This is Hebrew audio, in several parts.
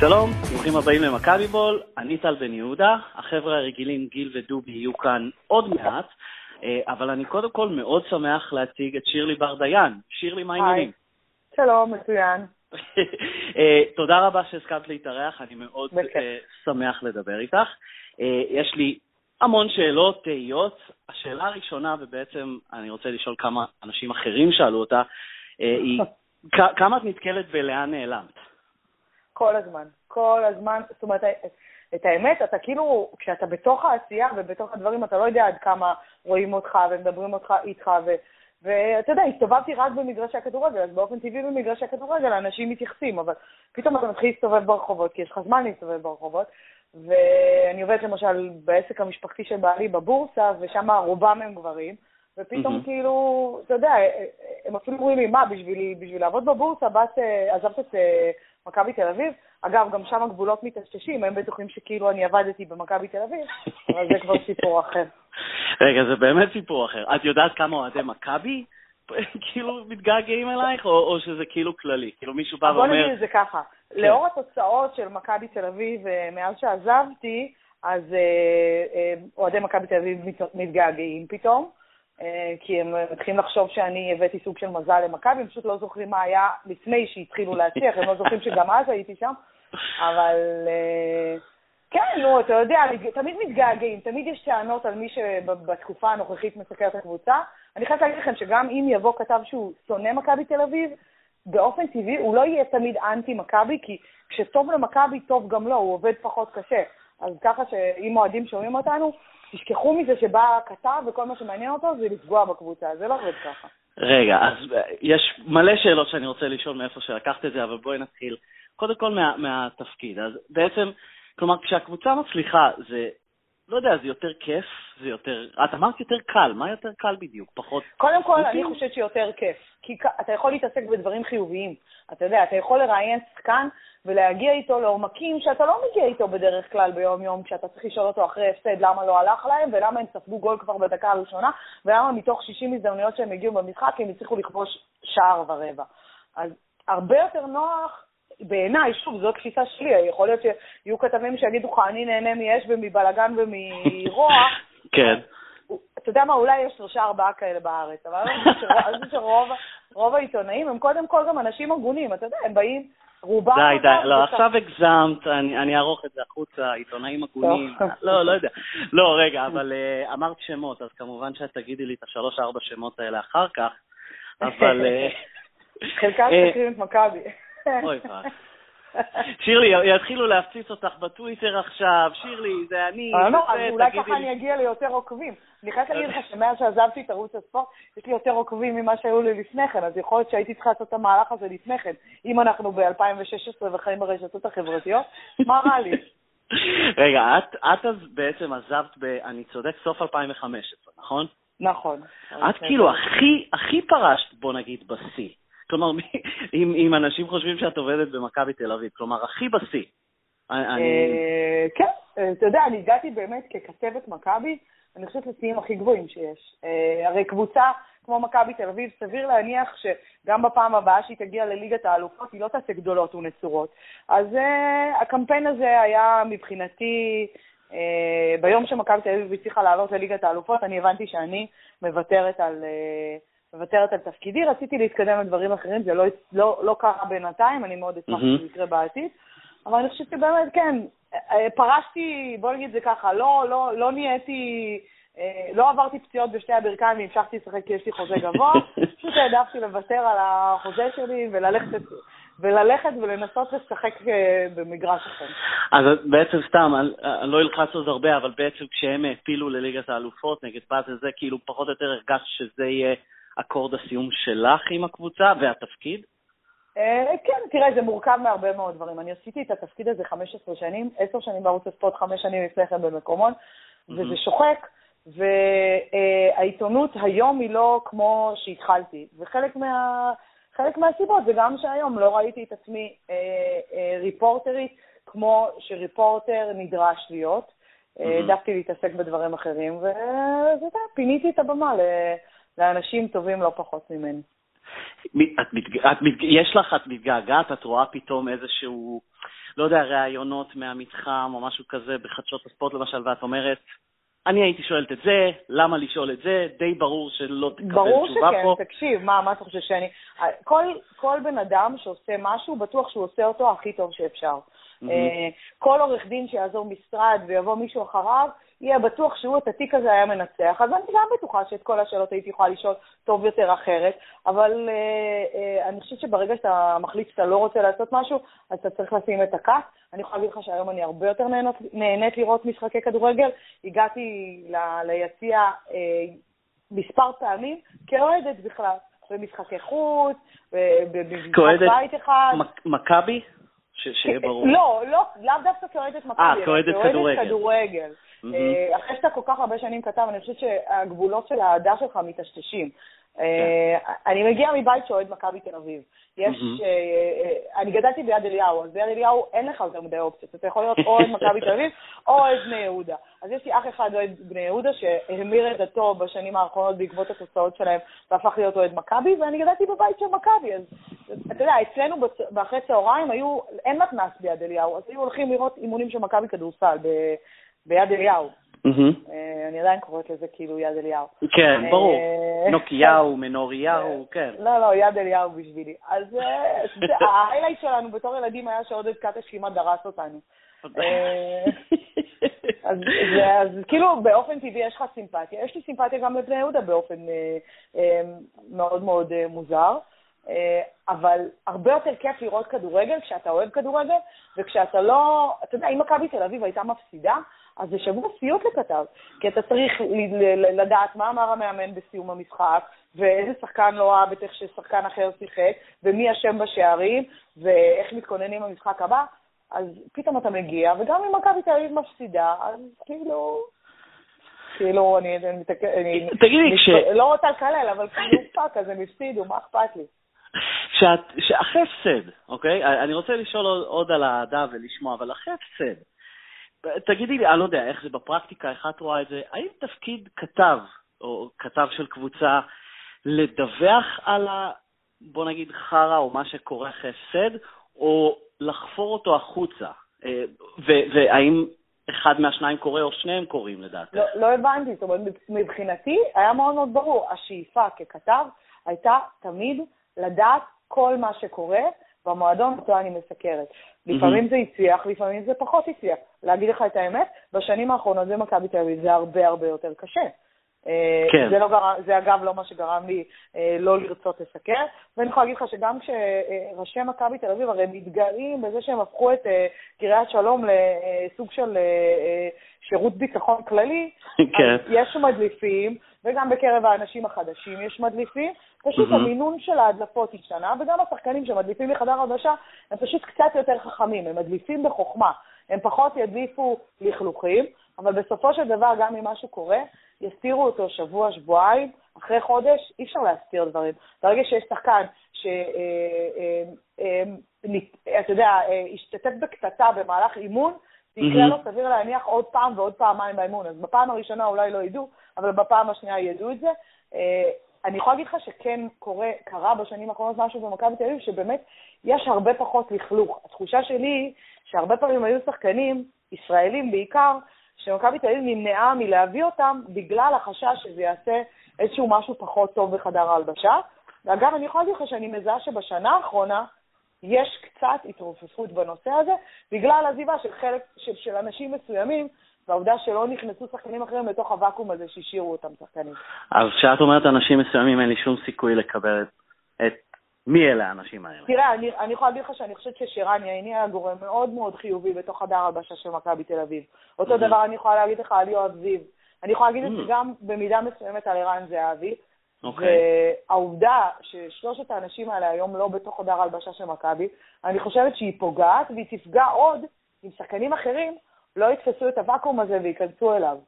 שלום, ברוכים הבאים למכבי בול, אני טל בן יהודה, החבר'ה הרגילים גיל ודובי יהיו כאן עוד מעט, אה, אבל אני קודם כל מאוד שמח להציג את שירלי בר דיין. שירלי, מה העניינים? שלום, מצוין. אה, תודה רבה שהסכמת להתארח, אני מאוד אה, שמח לדבר איתך. יש לי המון שאלות, תהיות. השאלה הראשונה, ובעצם אני רוצה לשאול כמה אנשים אחרים שאלו אותה, היא כמה את נתקלת בלאן נעלמת? כל הזמן, כל הזמן. זאת אומרת, את האמת, אתה כאילו, כשאתה בתוך העשייה ובתוך הדברים, אתה לא יודע עד כמה רואים אותך ומדברים אותך איתך, ו... ואתה יודע, הסתובבתי רק במגרשי הכדורגל, אז באופן טבעי במגרשי הכדורגל אנשים מתייחסים, אבל פתאום אתה מתחיל להסתובב ברחובות, כי יש לך זמן להסתובב ברחובות, ואני עובדת למשל בעסק המשפחתי של בעלי בבורסה, ושם רובם הם גברים, ופתאום mm-hmm. כאילו, אתה יודע, הם אפילו אומרים לי, מה, בשביל, בשביל לעבוד בבורסה, באת, עזבת את אה, מכבי תל אביב? אגב, גם שם הגבולות מטשטשים, הם בטוחים שכאילו אני עבדתי במכבי תל אביב, אבל זה כבר סיפור אחר. רגע, זה באמת סיפור אחר. את יודעת כמה אוהדי מכבי כאילו מתגעגעים אלייך, או, או שזה כאילו כללי? כאילו מישהו בא ואומר... בוא נגיד את זה ככה, כן. לאור התוצאות של מכבי תל אביב אה, מאז שעזבתי, אז אה, אה, אוהדי מכבי תל אביב מתגעגעים פתאום. אה, כי הם מתחילים לחשוב שאני הבאתי סוג של מזל למכבי, הם פשוט לא זוכרים מה היה לפני שהתחילו להצליח, הם לא זוכרים שגם אז הייתי שם, אבל אה, כן, נו, אתה יודע, תמיד מתגעגעים, תמיד יש טענות על מי שבתקופה הנוכחית מסקר את הקבוצה. אני חייבת להגיד לכם שגם אם יבוא כתב שהוא שונא מכבי תל אביב, באופן טבעי הוא לא יהיה תמיד אנטי מכבי, כי כשטוב למכבי, טוב גם לו, הוא עובד פחות קשה. אז ככה שאם אוהדים שומעים אותנו, תשכחו מזה שבא הכתב וכל מה שמעניין אותו זה לפגוע בקבוצה, זה לא עובד ככה. רגע, אז אה, יש מלא שאלות שאני רוצה לשאול מאיפה שלקחת את זה, אבל בואי נתחיל קודם כל מה, מהתפקיד. אז בעצם, כלומר, כשהקבוצה מצליחה, זה, לא יודע, זה יותר כיף, זה יותר, את אמרת יותר קל, מה יותר קל בדיוק? פחות... קודם כל, אני חושבת שיותר כיף, כי אתה יכול להתעסק בדברים חיוביים. אתה יודע, אתה יכול לראיין שחקן ולהגיע איתו לעומקים שאתה לא מגיע איתו בדרך כלל ביום-יום, כשאתה צריך לשאול אותו אחרי הפסד למה לא הלך להם, ולמה הם ספגו גול כבר בדקה הראשונה, ולמה מתוך 60 הזדמנויות שהם הגיעו במשחק הם הצליחו לכבוש שער ורבע. אז הרבה יותר נוח בעיניי, שוב, זו תפיסה שלי, יכול להיות שיהיו כתבים שיגידו לך, אני נהנה מאש ומבלאגן ומרוע. כן. אתה יודע מה, אולי יש שלושה ארבעה כאלה בארץ, אבל אני חושבת שרוב העיתונאים הם קודם כל גם אנשים הגונים, אתה יודע, הם באים, רובם... די, די, לא, עכשיו הגזמת, אני אערוך את זה החוצה, עיתונאים הגונים, לא, לא יודע. לא, רגע, אבל אה, אמרת שמות, אז כמובן שאת תגידי לי את השלוש-ארבע שמות האלה אחר כך, אבל... אה, חלקם צריכים אה, את מכבי. אוי ואבוי. שירלי, יתחילו להפציץ אותך בטוויטר עכשיו, שירלי, זה אני. אה, לא, אז אולי ככה אני אגיע ליותר עוקבים. אני חייבת להגיד לך שמאז שעזבתי את ערוץ הספורט, יש לי יותר עוקבים ממה שהיו לי לפני כן, אז יכול להיות שהייתי צריכה לעשות את המהלך הזה לפני כן. אם אנחנו ב-2016 וחיים ברשתות החברתיות, מה רע לי? רגע, את, את אז בעצם עזבת ב... אני צודק, סוף 2015, נכון? נכון. את כאילו הכי, הכי פרשת, בוא נגיד, בשיא. כלומר, אם, אם אנשים חושבים שאת עובדת במכבי תל אביב, כלומר, הכי בשיא. אה, כן, אתה יודע, אני הגעתי באמת ככתבת מכבי, אני חושבת לשיאים הכי גבוהים שיש. אה, הרי קבוצה כמו מכבי תל אביב, סביר להניח שגם בפעם הבאה שהיא תגיע לליגת האלופות, היא לא תעשה גדולות ונצורות. אז הקמפיין הזה היה מבחינתי, ביום שמכבי תל אביב הצליחה לעלות לליגת האלופות, אני הבנתי שאני מוותרת על... מוותרת על תפקידי, רציתי להתקדם לדברים אחרים, זה לא, לא, לא קרה בינתיים, אני מאוד אשמח. שזה יקרה בעתיד, אבל אני חושבת שבאמת, כן, פרשתי, בוא נגיד את זה ככה, לא, לא, לא נהייתי, לא עברתי פציעות בשתי הברכיים והמשכתי לשחק כי יש לי חוזה גבוה, פשוט העדפתי לוותר על החוזה שלי וללכת, וללכת ולנסות לשחק במגרש אחר. אז בעצם סתם, אני לא אלחץ עוד הרבה, אבל בעצם כשהם העפילו לליגת האלופות נגד באזל, זה כאילו פחות או יותר הרגשת שזה יהיה... אקורד הסיום שלך עם הקבוצה והתפקיד? אה, כן, תראה, זה מורכב מהרבה מאוד דברים. אני עשיתי את התפקיד הזה 15 שנים, 10 שנים בערוץ הספורט, 5 שנים לפני כן במקומון, וזה שוחק, והעיתונות היום היא לא כמו שהתחלתי. וחלק מה... חלק מהסיבות זה גם שהיום לא ראיתי את עצמי אה, אה, ריפורטרית כמו שריפורטר נדרש להיות. העדפתי להתעסק בדברים אחרים, ופיניתי את הבמה לאנשים טובים לא פחות ממני. את, את, את, יש לך, את מתגעגעת, את רואה פתאום איזשהו, לא יודע, ראיונות מהמתחם או משהו כזה בחדשות הספורט למשל, ואת אומרת, אני הייתי שואלת את זה, למה לשאול את זה? די ברור שלא תקבל תשובה פה. ברור שכן, תקשיב, מה, מה אתה חושב שאני... כל, כל בן אדם שעושה משהו, בטוח שהוא עושה אותו הכי טוב שאפשר. Mm-hmm. כל עורך דין שיעזור משרד ויבוא מישהו אחריו, יהיה בטוח שהוא את התיק הזה היה מנצח. אז אני גם בטוחה שאת כל השאלות הייתי יכולה לשאול טוב יותר אחרת, אבל uh, uh, אני חושבת שברגע שאתה מחליט שאתה לא רוצה לעשות משהו, אז אתה צריך לשים את הכף. אני יכולה להגיד לך שהיום אני הרבה יותר נהנות, נהנית לראות משחקי כדורגל. הגעתי ל, ליציע uh, מספר פעמים כאוהדת בכלל, במשחקי חוץ, במשחק בית אחד. מכבי? שיהיה ברור. לא, לא, לאו דווקא כאוהדת מכבי, אה, כאוהדת כדורגל. כדורגל. Mm-hmm. אחרי שאתה כל כך הרבה שנים כתב, אני חושבת שהגבולות של האהדה שלך מטשטשים. כן. אני מגיעה מבית שאוהד מכבי תל אביב. יש, mm-hmm. אני גדלתי ביד אליהו, אז ביד אליהו אין לך יותר מדי אופציות. אתה יכול להיות או אוהד מכבי תל אביב או אוהד בני יהודה. אז יש לי אח אחד אוהד בני יהודה שהמיר את דתו בשנים האחרונות בעקבות התוצאות שלהם והפך להיות אוהד מכבי, ואני גדלתי בבית של מכבי. אז אתה יודע, אצלנו באחרי צהריים היו, אין מתנ"ס ביד אליהו, אז היו הולכים לראות אימונים של מכבי כדורסל ביד אליהו. אה, אני עדיין קוראת לזה כאילו יד אליהו. כן, אה, ברור. נוקיהו, מנוריהו, כן. לא, לא, יד אליהו בשבילי. אז ההיילייט אה, שלנו בתור ילדים היה שעודד קטש כמעט דרס אותנו. אז, אז כאילו באופן טבעי יש לך סימפתיה. יש לי סימפתיה גם לבני יהודה באופן מאוד מאוד מוזר. אבל הרבה יותר כיף לראות כדורגל כשאתה אוהב כדורגל, וכשאתה לא, אתה יודע, אם מכבי תל אביב הייתה מפסידה, אז זה שבוע סיוט לכתב, כי אתה צריך לדעת מה אמר המאמן בסיום המשחק, ואיזה שחקן לא אהב את איך ששחקן אחר שיחק, ומי אשם בשערים, ואיך מתכוננים למשחק הבא. אז פתאום אתה מגיע, וגם אם מכבי תל אביב מפסידה, אז כאילו... כאילו, אני, תגידי, כש... לא רוצה לקלל, אבל כאילו, fuck, אז הם הפסידו, מה אכפת לי? שאחרי הפסד, אוקיי? אני רוצה לשאול עוד על האהדה ולשמוע, אבל אחרי הפסד, תגידי לי, אני לא יודע איך זה בפרקטיקה, איך את רואה את זה, האם תפקיד כתב, או כתב של קבוצה, לדווח על ה... בוא נגיד חרא או מה שקורה אחרי הפסד, או לחפור אותו החוצה? אה, והאם אחד מהשניים קורה או שניהם קורים לדעתך? לא, לא הבנתי, זאת אומרת, מבחינתי היה מאוד מאוד ברור, השאיפה ככתב הייתה תמיד לדעת כל מה שקורה במועדון אותו אני מסקרת. לפעמים זה הצליח, לפעמים זה פחות הצליח. להגיד לך את האמת, בשנים האחרונות במכבי תל אביב זה הרבה הרבה יותר קשה. אה, כן. זה, לא גרם, זה אגב לא מה שגרם לי אה, לא לרצות לסקר, ואני יכולה להגיד לך שגם כשראשי מכבי תל אביב הרי מתגאים בזה שהם הפכו את אה, קריית שלום לסוג של שירות ביטחון כללי, כן. יש מדליפים, וגם בקרב האנשים החדשים יש מדליפים, פשוט mm-hmm. המינון של ההדלפות השתנה, וגם השחקנים שמדליפים מחדר הלבשה הם פשוט קצת יותר חכמים, הם מדליפים בחוכמה, הם פחות ידליפו לכלוכים, אבל בסופו של דבר, גם אם משהו קורה, יסתירו אותו שבוע, שבועיים, אחרי חודש, אי אפשר להסתיר דברים. ברגע שיש שחקן שאתה אה, אה, אה, יודע, השתתף בקטטה במהלך אימון, זה יקרה לו סביר להניח עוד פעם ועוד פעמיים באימון. אז בפעם הראשונה אולי לא ידעו, אבל בפעם השנייה ידעו את זה. אני יכולה להגיד לך שכן קורה, קרה בשנים האחרונות משהו במכבי תל אביב, שבאמת יש הרבה פחות לכלוך. התחושה שלי שהרבה פעמים היו שחקנים, ישראלים בעיקר, שמכבי תל אביב נמנעה מלהביא אותם בגלל החשש שזה יעשה איזשהו משהו פחות טוב בחדר ההלבשה. ואגב, אני יכולה להגיד לך שאני מזהה שבשנה האחרונה יש קצת התרופפות בנושא הזה, בגלל עזיבה של חלק, של, של אנשים מסוימים, והעובדה שלא נכנסו שחקנים אחרים לתוך הוואקום הזה שהשאירו אותם שחקנים. אז כשאת אומרת אנשים מסוימים, אין לי שום סיכוי לקבל את, מי אלה האנשים האלה? תראה, אני, אני יכולה להגיד לך שאני חושבת ששירן יעיני היה גורם מאוד מאוד חיובי בתוך חדר הלבשה של מכבי תל אביב. אותו mm-hmm. דבר אני יכולה להגיד לך על יואב זיו. אני יכולה להגיד mm-hmm. את זה. גם במידה מסוימת על ערן זהבי. Okay. אוקיי. והעובדה ששלושת האנשים האלה היום לא בתוך חדר הלבשה של מכבי, אני חושבת שהיא פוגעת והיא תפגע עוד אם שחקנים אחרים לא יתפסו את הוואקום הזה וייכנסו אליו.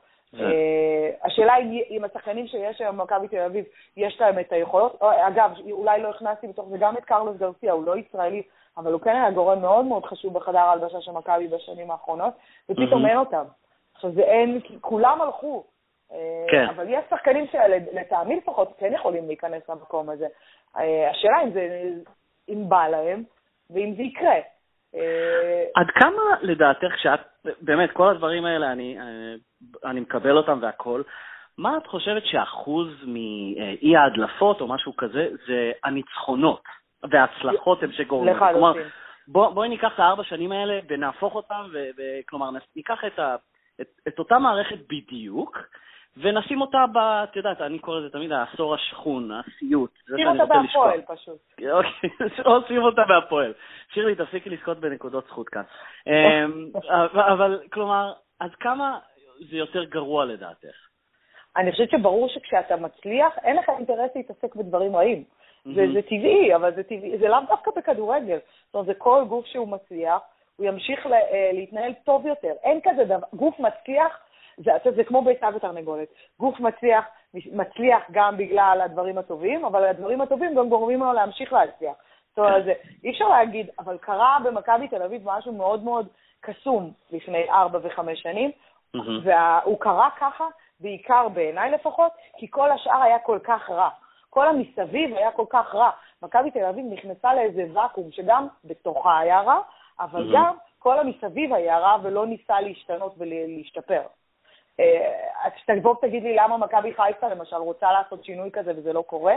אה, השאלה היא אם השחקנים שיש היום במכבי תל אביב, יש להם את היכולות. אגב, אולי לא הכנסתי בתוך זה גם את קרלוס גרסיה, הוא לא ישראלי, אבל הוא כן היה גורם מאוד מאוד חשוב בחדר ההלבשה של מכבי בשנים האחרונות, ופתאום אין אותם. עכשיו, זה אין, כולם הלכו. אה, כן. אבל יש שחקנים שלטעמי לפחות כן יכולים להיכנס למקום הזה. אה, השאלה אם זה, אם בא להם, ואם זה יקרה. עד כמה לדעתך, שאת, באמת, כל הדברים האלה, אני, אני מקבל אותם והכול, מה את חושבת שאחוז מאי ההדלפות או משהו כזה זה הניצחונות וההצלחות הם שגורמים? כלומר, בוא, בואי ניקח את הארבע שנים האלה ונהפוך אותם, וכלומר, ניקח את, ה, את, את אותה מערכת בדיוק, ונשים אותה ב... את יודעת, אני קורא לזה תמיד העשור השכון, הסיוט. שים אותה בהפועל פשוט. אוקיי, או שים אותה בהפועל. שירלי, תפסיקי לזכות בנקודות זכות כאן. אמ, אבל, כלומר, אז כמה זה יותר גרוע לדעתך? אני חושבת שברור שכשאתה מצליח, אין לך אינטרס להתעסק בדברים רעים. זה, זה טבעי, אבל זה טבעי, זה לאו דווקא בכדורגל. זאת אומרת, זה כל גוף שהוא מצליח, הוא ימשיך אה, להתנהל טוב יותר. אין כזה דבר, גוף מצליח, זה, זה כמו ביצה ותרנגולת. גוף מצליח, מצליח גם בגלל הדברים הטובים, אבל הדברים הטובים גם גורמים לו להמשיך להצליח. זאת אומרת, זה, אי אפשר להגיד, אבל קרה במכבי תל אביב משהו מאוד מאוד קסום לפני ארבע וחמש שנים, והוא קרה ככה, בעיקר בעיניי לפחות, כי כל השאר היה כל כך רע. כל המסביב היה כל כך רע. מכבי תל אביב נכנסה לאיזה ואקום שגם בתוכה היה רע, אבל. גם כל המסביב היה רע ולא ניסה להשתנות ולהשתפר. אז אה, תבוא ותגיד לי למה מכבי חיפה למשל רוצה לעשות שינוי כזה וזה לא קורה,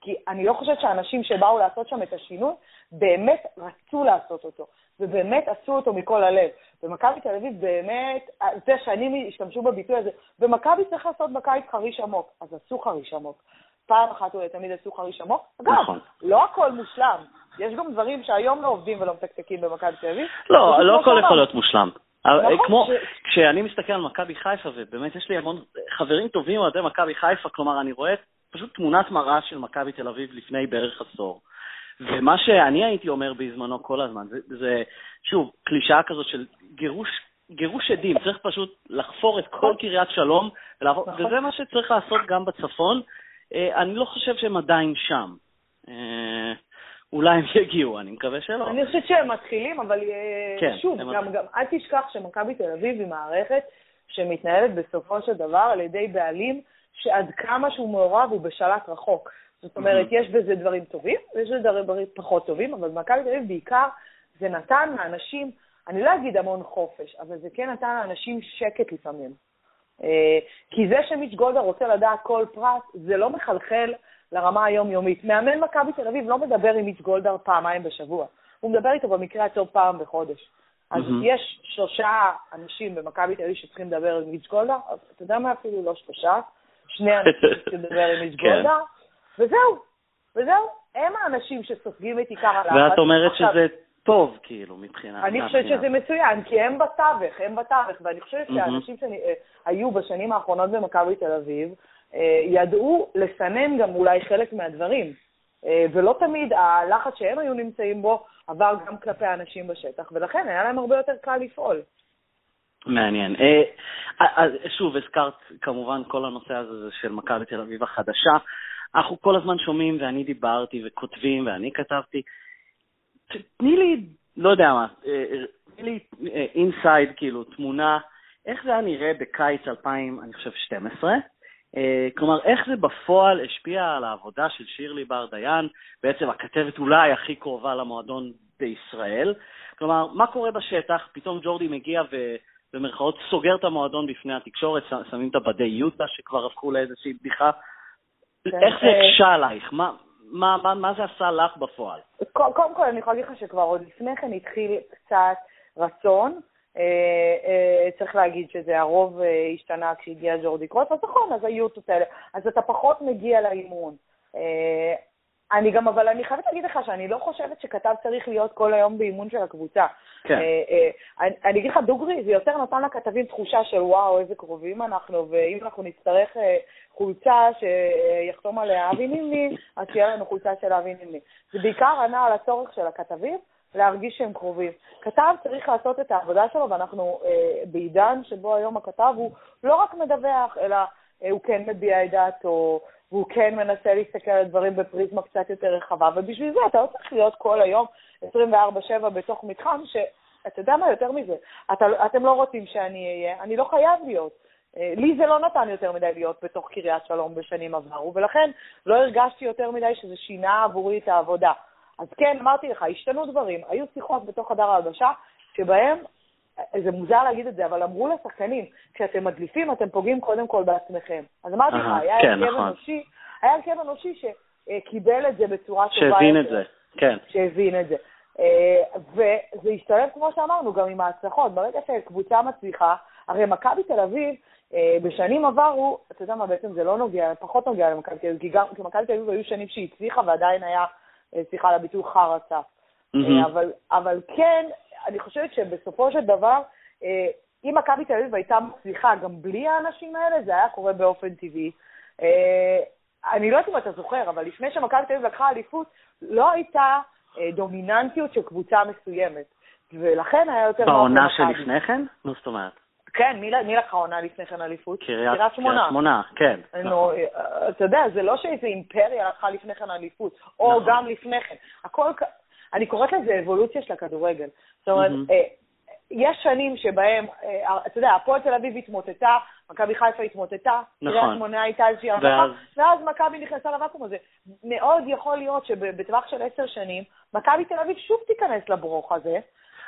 כי אני לא חושבת שהאנשים שבאו לעשות שם את השינוי באמת רצו לעשות אותו, ובאמת עשו אותו מכל הלב. ומכבי תל אביב באמת, זה שנים השתמשו בביטוי הזה, ומכבי צריך לעשות בקיץ חריש עמוק, אז עשו חריש עמוק. פעם אחת ולתמיד עשו חריש עמוק. אגב, נכון. לא הכל מושלם. יש גם דברים שהיום לא עובדים ולא מתקתקים במכבי תל אביב. לא, לא הכל יכול להיות מושלם. נכון, כמו, כשאני מסתכל על מכבי חיפה, ובאמת יש לי המון חברים טובים אוהדי מכבי חיפה, כלומר, אני רואה פשוט תמונת מראה של מכבי תל אביב לפני בערך עשור. ומה שאני הייתי אומר בזמנו כל הזמן, זה, זה שוב, קלישאה כזאת של גירוש, גירוש עדים, צריך פשוט לחפור את כל קריית שלום, ולעבור, נכון. וזה מה שצריך לעשות גם בצפון. אה, אני לא חושב שהם עדיין שם. אולי הם יגיעו, אני מקווה שלא. אני חושבת שהם מתחילים, אבל אה, כן, שוב, גם, גם אל תשכח שמכבי תל אביב היא מערכת שמתנהלת בסופו של דבר על ידי בעלים שעד כמה שהוא מעורב הוא בשלט רחוק. זאת אומרת, יש בזה דברים טובים, ויש בזה דברים פחות טובים, אבל במכבי תל אביב בעיקר זה נתן לאנשים, אני לא אגיד המון חופש, אבל זה כן נתן לאנשים שקט לפעמים. אה, כי זה שמיץ' גולדה רוצה לדעת כל פרט, זה לא מחלחל לרמה היומיומית. מאמן מכבי תל אביב לא מדבר עם מיץ' גולדה פעמיים בשבוע, הוא מדבר איתו במקרה הטוב פעם בחודש. אז mm-hmm. יש שלושה אנשים במכבי תל אביב שצריכים לדבר עם מיץ' גולדה, אז אתה יודע מה אפילו לא שלושה, שני אנשים שצריכים לדבר עם מיץ' כן. גולדה, וזהו, וזהו. הם האנשים שסופגים את עיקר הלחץ. ואת אומרת שזה טוב, כאילו, מבחינה... אני חושבת שזה מצוין, כי הם בתווך, הם בתווך, ואני חושבת שהאנשים שהיו בשנים האחרונות במכבי תל אביב, אה, ידעו לסנן גם אולי חלק מהדברים. אה, ולא תמיד הלחץ שהם היו נמצאים בו עבר גם כלפי האנשים בשטח, ולכן היה להם הרבה יותר קל לפעול. מעניין. אה, שוב, הזכרת כמובן כל הנושא הזה של מכבי תל אביב החדשה. אנחנו כל הזמן שומעים, ואני דיברתי וכותבים, ואני כתבתי, תני לי, לא יודע מה, תני לי אינסייד, כאילו, תמונה, איך זה היה נראה בקיץ 2000, אני חושב, 12, אה, כלומר, איך זה בפועל השפיע על העבודה של שירלי בר דיין, בעצם הכתבת אולי הכי קרובה למועדון בישראל. כלומר, מה קורה בשטח? פתאום ג'ורדי מגיע ובמרכאות סוגר את המועדון בפני התקשורת, שמים את הבדי יוטה שכבר הפכו לאיזושהי בדיחה. כן, איך זה אה, הקשה עלייך? מה, מה, מה, מה זה עשה לך בפועל? קודם כל, אני יכולה להגיד לך שכבר עוד לפני כן התחיל קצת רצון. אה, אה, צריך להגיד שזה הרוב אה, השתנה כשהגיע ג'ורדי קרוס, אז נכון, אז היו את האלה. אז אתה פחות מגיע לאימון. אני גם, אבל אני חייבת להגיד לך שאני לא חושבת שכתב צריך להיות כל היום באימון של הקבוצה. כן. אני, אני אגיד לך דוגרי, זה יותר נתן לכתבים תחושה של וואו, איזה קרובים אנחנו, ואם אנחנו נצטרך חולצה שיחתום עליה אבי נימני, אז תהיה לנו חולצה של אבי נימני. זה בעיקר ענה על הצורך של הכתבים, להרגיש שהם קרובים. כתב צריך לעשות את העבודה שלו, ואנחנו אה, בעידן שבו היום הכתב הוא לא רק מדווח, אלא אה, הוא כן מביע את דעתו, והוא כן מנסה להסתכל על דברים בפריזמה קצת יותר רחבה, ובשביל זה אתה לא צריך להיות כל היום 24/7 בתוך מתחם, שאתה יודע מה, יותר מזה, אתה, אתם לא רוצים שאני אהיה, אני לא חייב להיות. אה, לי זה לא נתן יותר מדי להיות בתוך קריית שלום בשנים עברו, ולכן לא הרגשתי יותר מדי שזה שינה עבורי את העבודה. אז כן, אמרתי לך, השתנו דברים. היו שיחות בתוך חדר ההלבשה, שבהם, זה מוזר להגיד את זה, אבל אמרו לשחקנים, כשאתם מדליפים, אתם פוגעים קודם כל בעצמכם. אז אמרתי לך, היה כן, הרכב נכון. אנושי, היה הרכב אנושי שקיבל את זה בצורה טובה. שהבין את זה, כן. שהבין את זה. אה, וזה השתלב, כמו שאמרנו, גם עם ההצלחות. ברגע שקבוצה מצליחה, הרי מכבי תל אביב, אה, בשנים עברו, אתה יודע מה, בעצם זה לא נוגע, פחות נוגע למכבי תל אביב, כי גם, מכבי תל אביב היו שנים שהיא הצליחה ועדיין היה, אה, סליחה על הביטוי, חרא צף. מהמם. אבל, אבל כן, אני חושבת שבסופו של דבר, אה, אם מכבי תל אביב הייתה מצליחה גם בלי האנשים האלה, זה היה קורה באופן טבעי. אה, אני לא יודעת אם אתה זוכר, אבל לפני שמכבי תל אביב לקחה אליפות, לא הייתה אה, דומיננטיות של קבוצה מסוימת, ולכן היה יותר... בעונה. שלפני כן? מה זאת אומרת? כן, מי, מי לקחה עונה לפני כן אליפות? קריית שמונה. קריית שמונה, כן. נו, נכון. אה, אתה יודע, זה לא שאיזו אימפריה לקחה לפני כן אליפות, או נכון. גם לפני כן. הכל, אני קוראת לזה אבולוציה של הכדורגל. זאת אומרת. אה, יש שנים שבהם, אה, אתה יודע, הפועל תל אביב התמוטטה, מכבי חיפה התמוטטה, נכון. קריית שמונה הייתה איזושהי הרחבה, ואז- ואז מכבי נכנסה לוואקום הזה. מאוד יכול להיות שבטווח של עשר שנים, מכבי תל אביב שוב תיכנס לברוך הזה.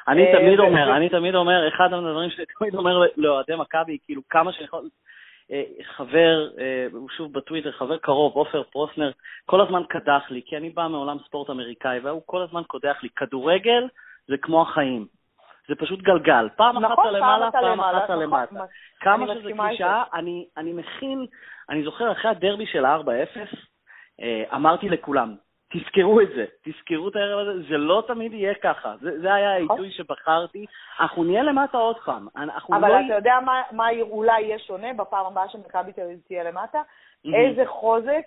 אני אה, תמיד אומר, אני תמיד אומר, אחד הדברים שאני תמיד אומר לאוהדי מכבי, כאילו כמה שיכול, אה, חבר, אה, שוב בטוויטר, חבר קרוב, עופר פרוסנר, כל הזמן קדח לי, כי אני בא מעולם ספורט אמריקאי, והוא כל הזמן קודח לי, כדורגל זה כמו החיים. זה פשוט גלגל. פעם אחת נכון, אתה למעלה, פעם אחת אתה נכון, למטה. כמה שזה קלישאה, אני, אני מכין, אני זוכר אחרי הדרבי של ה-4-0, אה, אמרתי לכולם, תזכרו את זה, תזכרו את הערב הזה, זה לא תמיד יהיה ככה. זה, זה היה נכון. העיתוי שבחרתי. אנחנו נהיה למטה עוד פעם. אבל לא... אתה יודע מה, מה אולי יהיה שונה בפעם הבאה שמכבי תל אביב תהיה למטה? מהמם. איזה חוזק,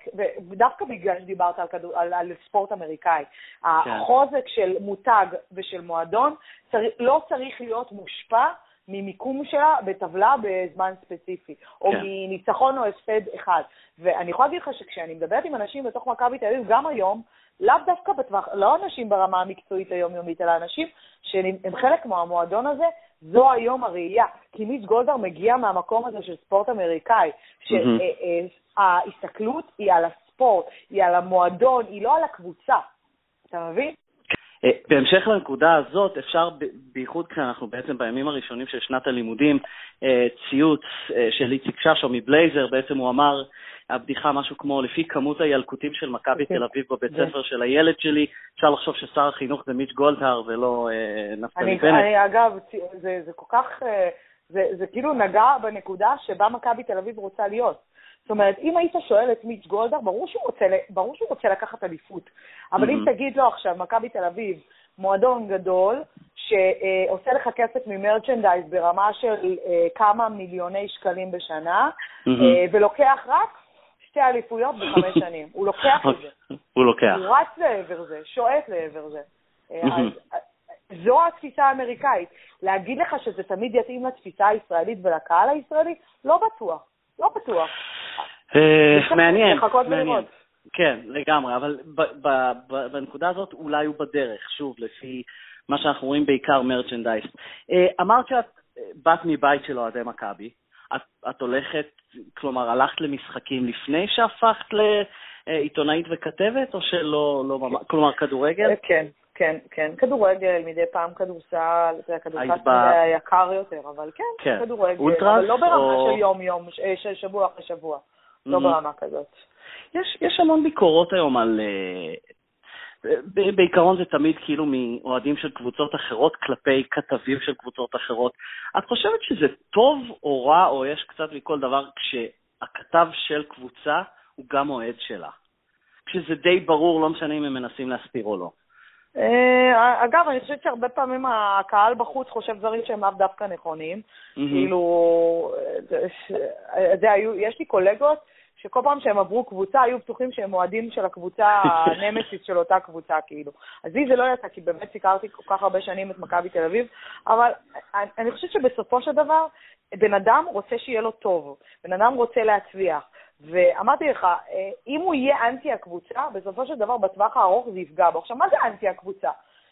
ודווקא בגלל שדיברת על, כדור, על, על ספורט אמריקאי, כן. החוזק של מותג ושל מועדון צריך, לא צריך להיות מושפע ממיקום שלה בטבלה בזמן ספציפי, או כן. מניצחון או הפסד אחד. ואני יכולה להגיד לך שכשאני מדברת עם אנשים בתוך מכבי תל אביב, גם היום, לאו דווקא בטווח, לא אנשים ברמה המקצועית היומיומית, אלא אנשים שהם חלק מהמועדון הזה, זו היום הראייה. כי מיץ' גולדהר מגיע מהמקום הזה של ספורט אמריקאי. שההסתכלות היא על הספורט, היא על המועדון, היא לא על הקבוצה. אתה מבין? אה, בהמשך לנקודה הזאת, אפשר, בייחוד כשאנחנו בעצם בימים הראשונים של שנת הלימודים, אה, ציוץ אה, של איציק ששו מבלייזר, בעצם הוא אמר, הבדיחה משהו כמו, לפי כמות הילקוטים של מכבי אוקיי. תל אביב בבית. ספר של הילד שלי, אפשר לחשוב ששר החינוך זה מיץ' גולדהר ולא נפתלי אני, בנט. אני, אגב, זה, זה כל כך, זה, זה כאילו נגע בנקודה שבה מכבי תל אביב רוצה להיות. זאת אומרת, אם היית שואל את מיץ' גולדהר, ברור רוצה, ברור שהוא רוצה לקחת אליפות. אבל אם מהמם. תגיד לו עכשיו, מכבי תל אביב, מועדון גדול, שעושה לך כסף ממרצ'נדייז ברמה של אה, כמה מיליוני שקלים בשנה, מהמם. אה, ולוקח רק שתי אליפויות בחמש שנים. הוא לוקח את זה. הוא לוקח. הוא רץ לעבר זה, שואט לעבר זה. אה, מהמם. אז זו התפיסה האמריקאית. להגיד לך שזה תמיד יתאים לתפיסה הישראלית ולקהל הישראלי? לא בטוח. לא בטוח. אה, מעניין, מעניין. כן, לגמרי, אבל בנקודה הזאת אולי הוא בדרך, שוב, לפי מה שאנחנו רואים בעיקר מרצ'נדייז. אה, אמרת שאת אה, בת מבית של אוהדי מכבי, את, את הולכת, כלומר, הלכת למשחקים לפני שהפכת לעיתונאית וכתבת, או שלא, לא ממש, כלומר, כדורגל? כן, כן, כן. כדורגל, מדי פעם כדורסל, כדורסל היה יקר יותר, אבל כן, כן. כדורגל. אולטרס אבל לא ברמה או- של יום-יום, שבוע אחרי שבוע. לא Mhm. ברמה כזאת. יש, יש המון ביקורות היום על... אה, בעיקרון זה תמיד כאילו מאוהדים של קבוצות אחרות כלפי כתבים של קבוצות אחרות. את חושבת שזה טוב או רע, או יש קצת מכל דבר, כשהכתב של קבוצה הוא גם אוהד שלה? כשזה די ברור, לא משנה אם הם מנסים להסתיר או לא. אה, אגב, אני חושבת שהרבה פעמים הקהל בחוץ חושב דברים שהם לאו דווקא נכונים. כאילו, היו, יש לי קולגות שכל פעם שהם עברו קבוצה, היו בטוחים שהם אוהדים של הקבוצה הנמסיס של אותה קבוצה, כאילו. אז לי זה לא יצא, כי באמת סיקרתי כל כך הרבה שנים את מכבי תל אביב, אבל אני, אני חושבת שבסופו של דבר, בן אדם רוצה שיהיה לו טוב, בן אדם רוצה להצליח. ואמרתי לך, אה, אם הוא יהיה אנטי הקבוצה, בסופו של דבר בטווח הארוך זה יפגע בו. עכשיו, מה זה אנטי הקבוצה?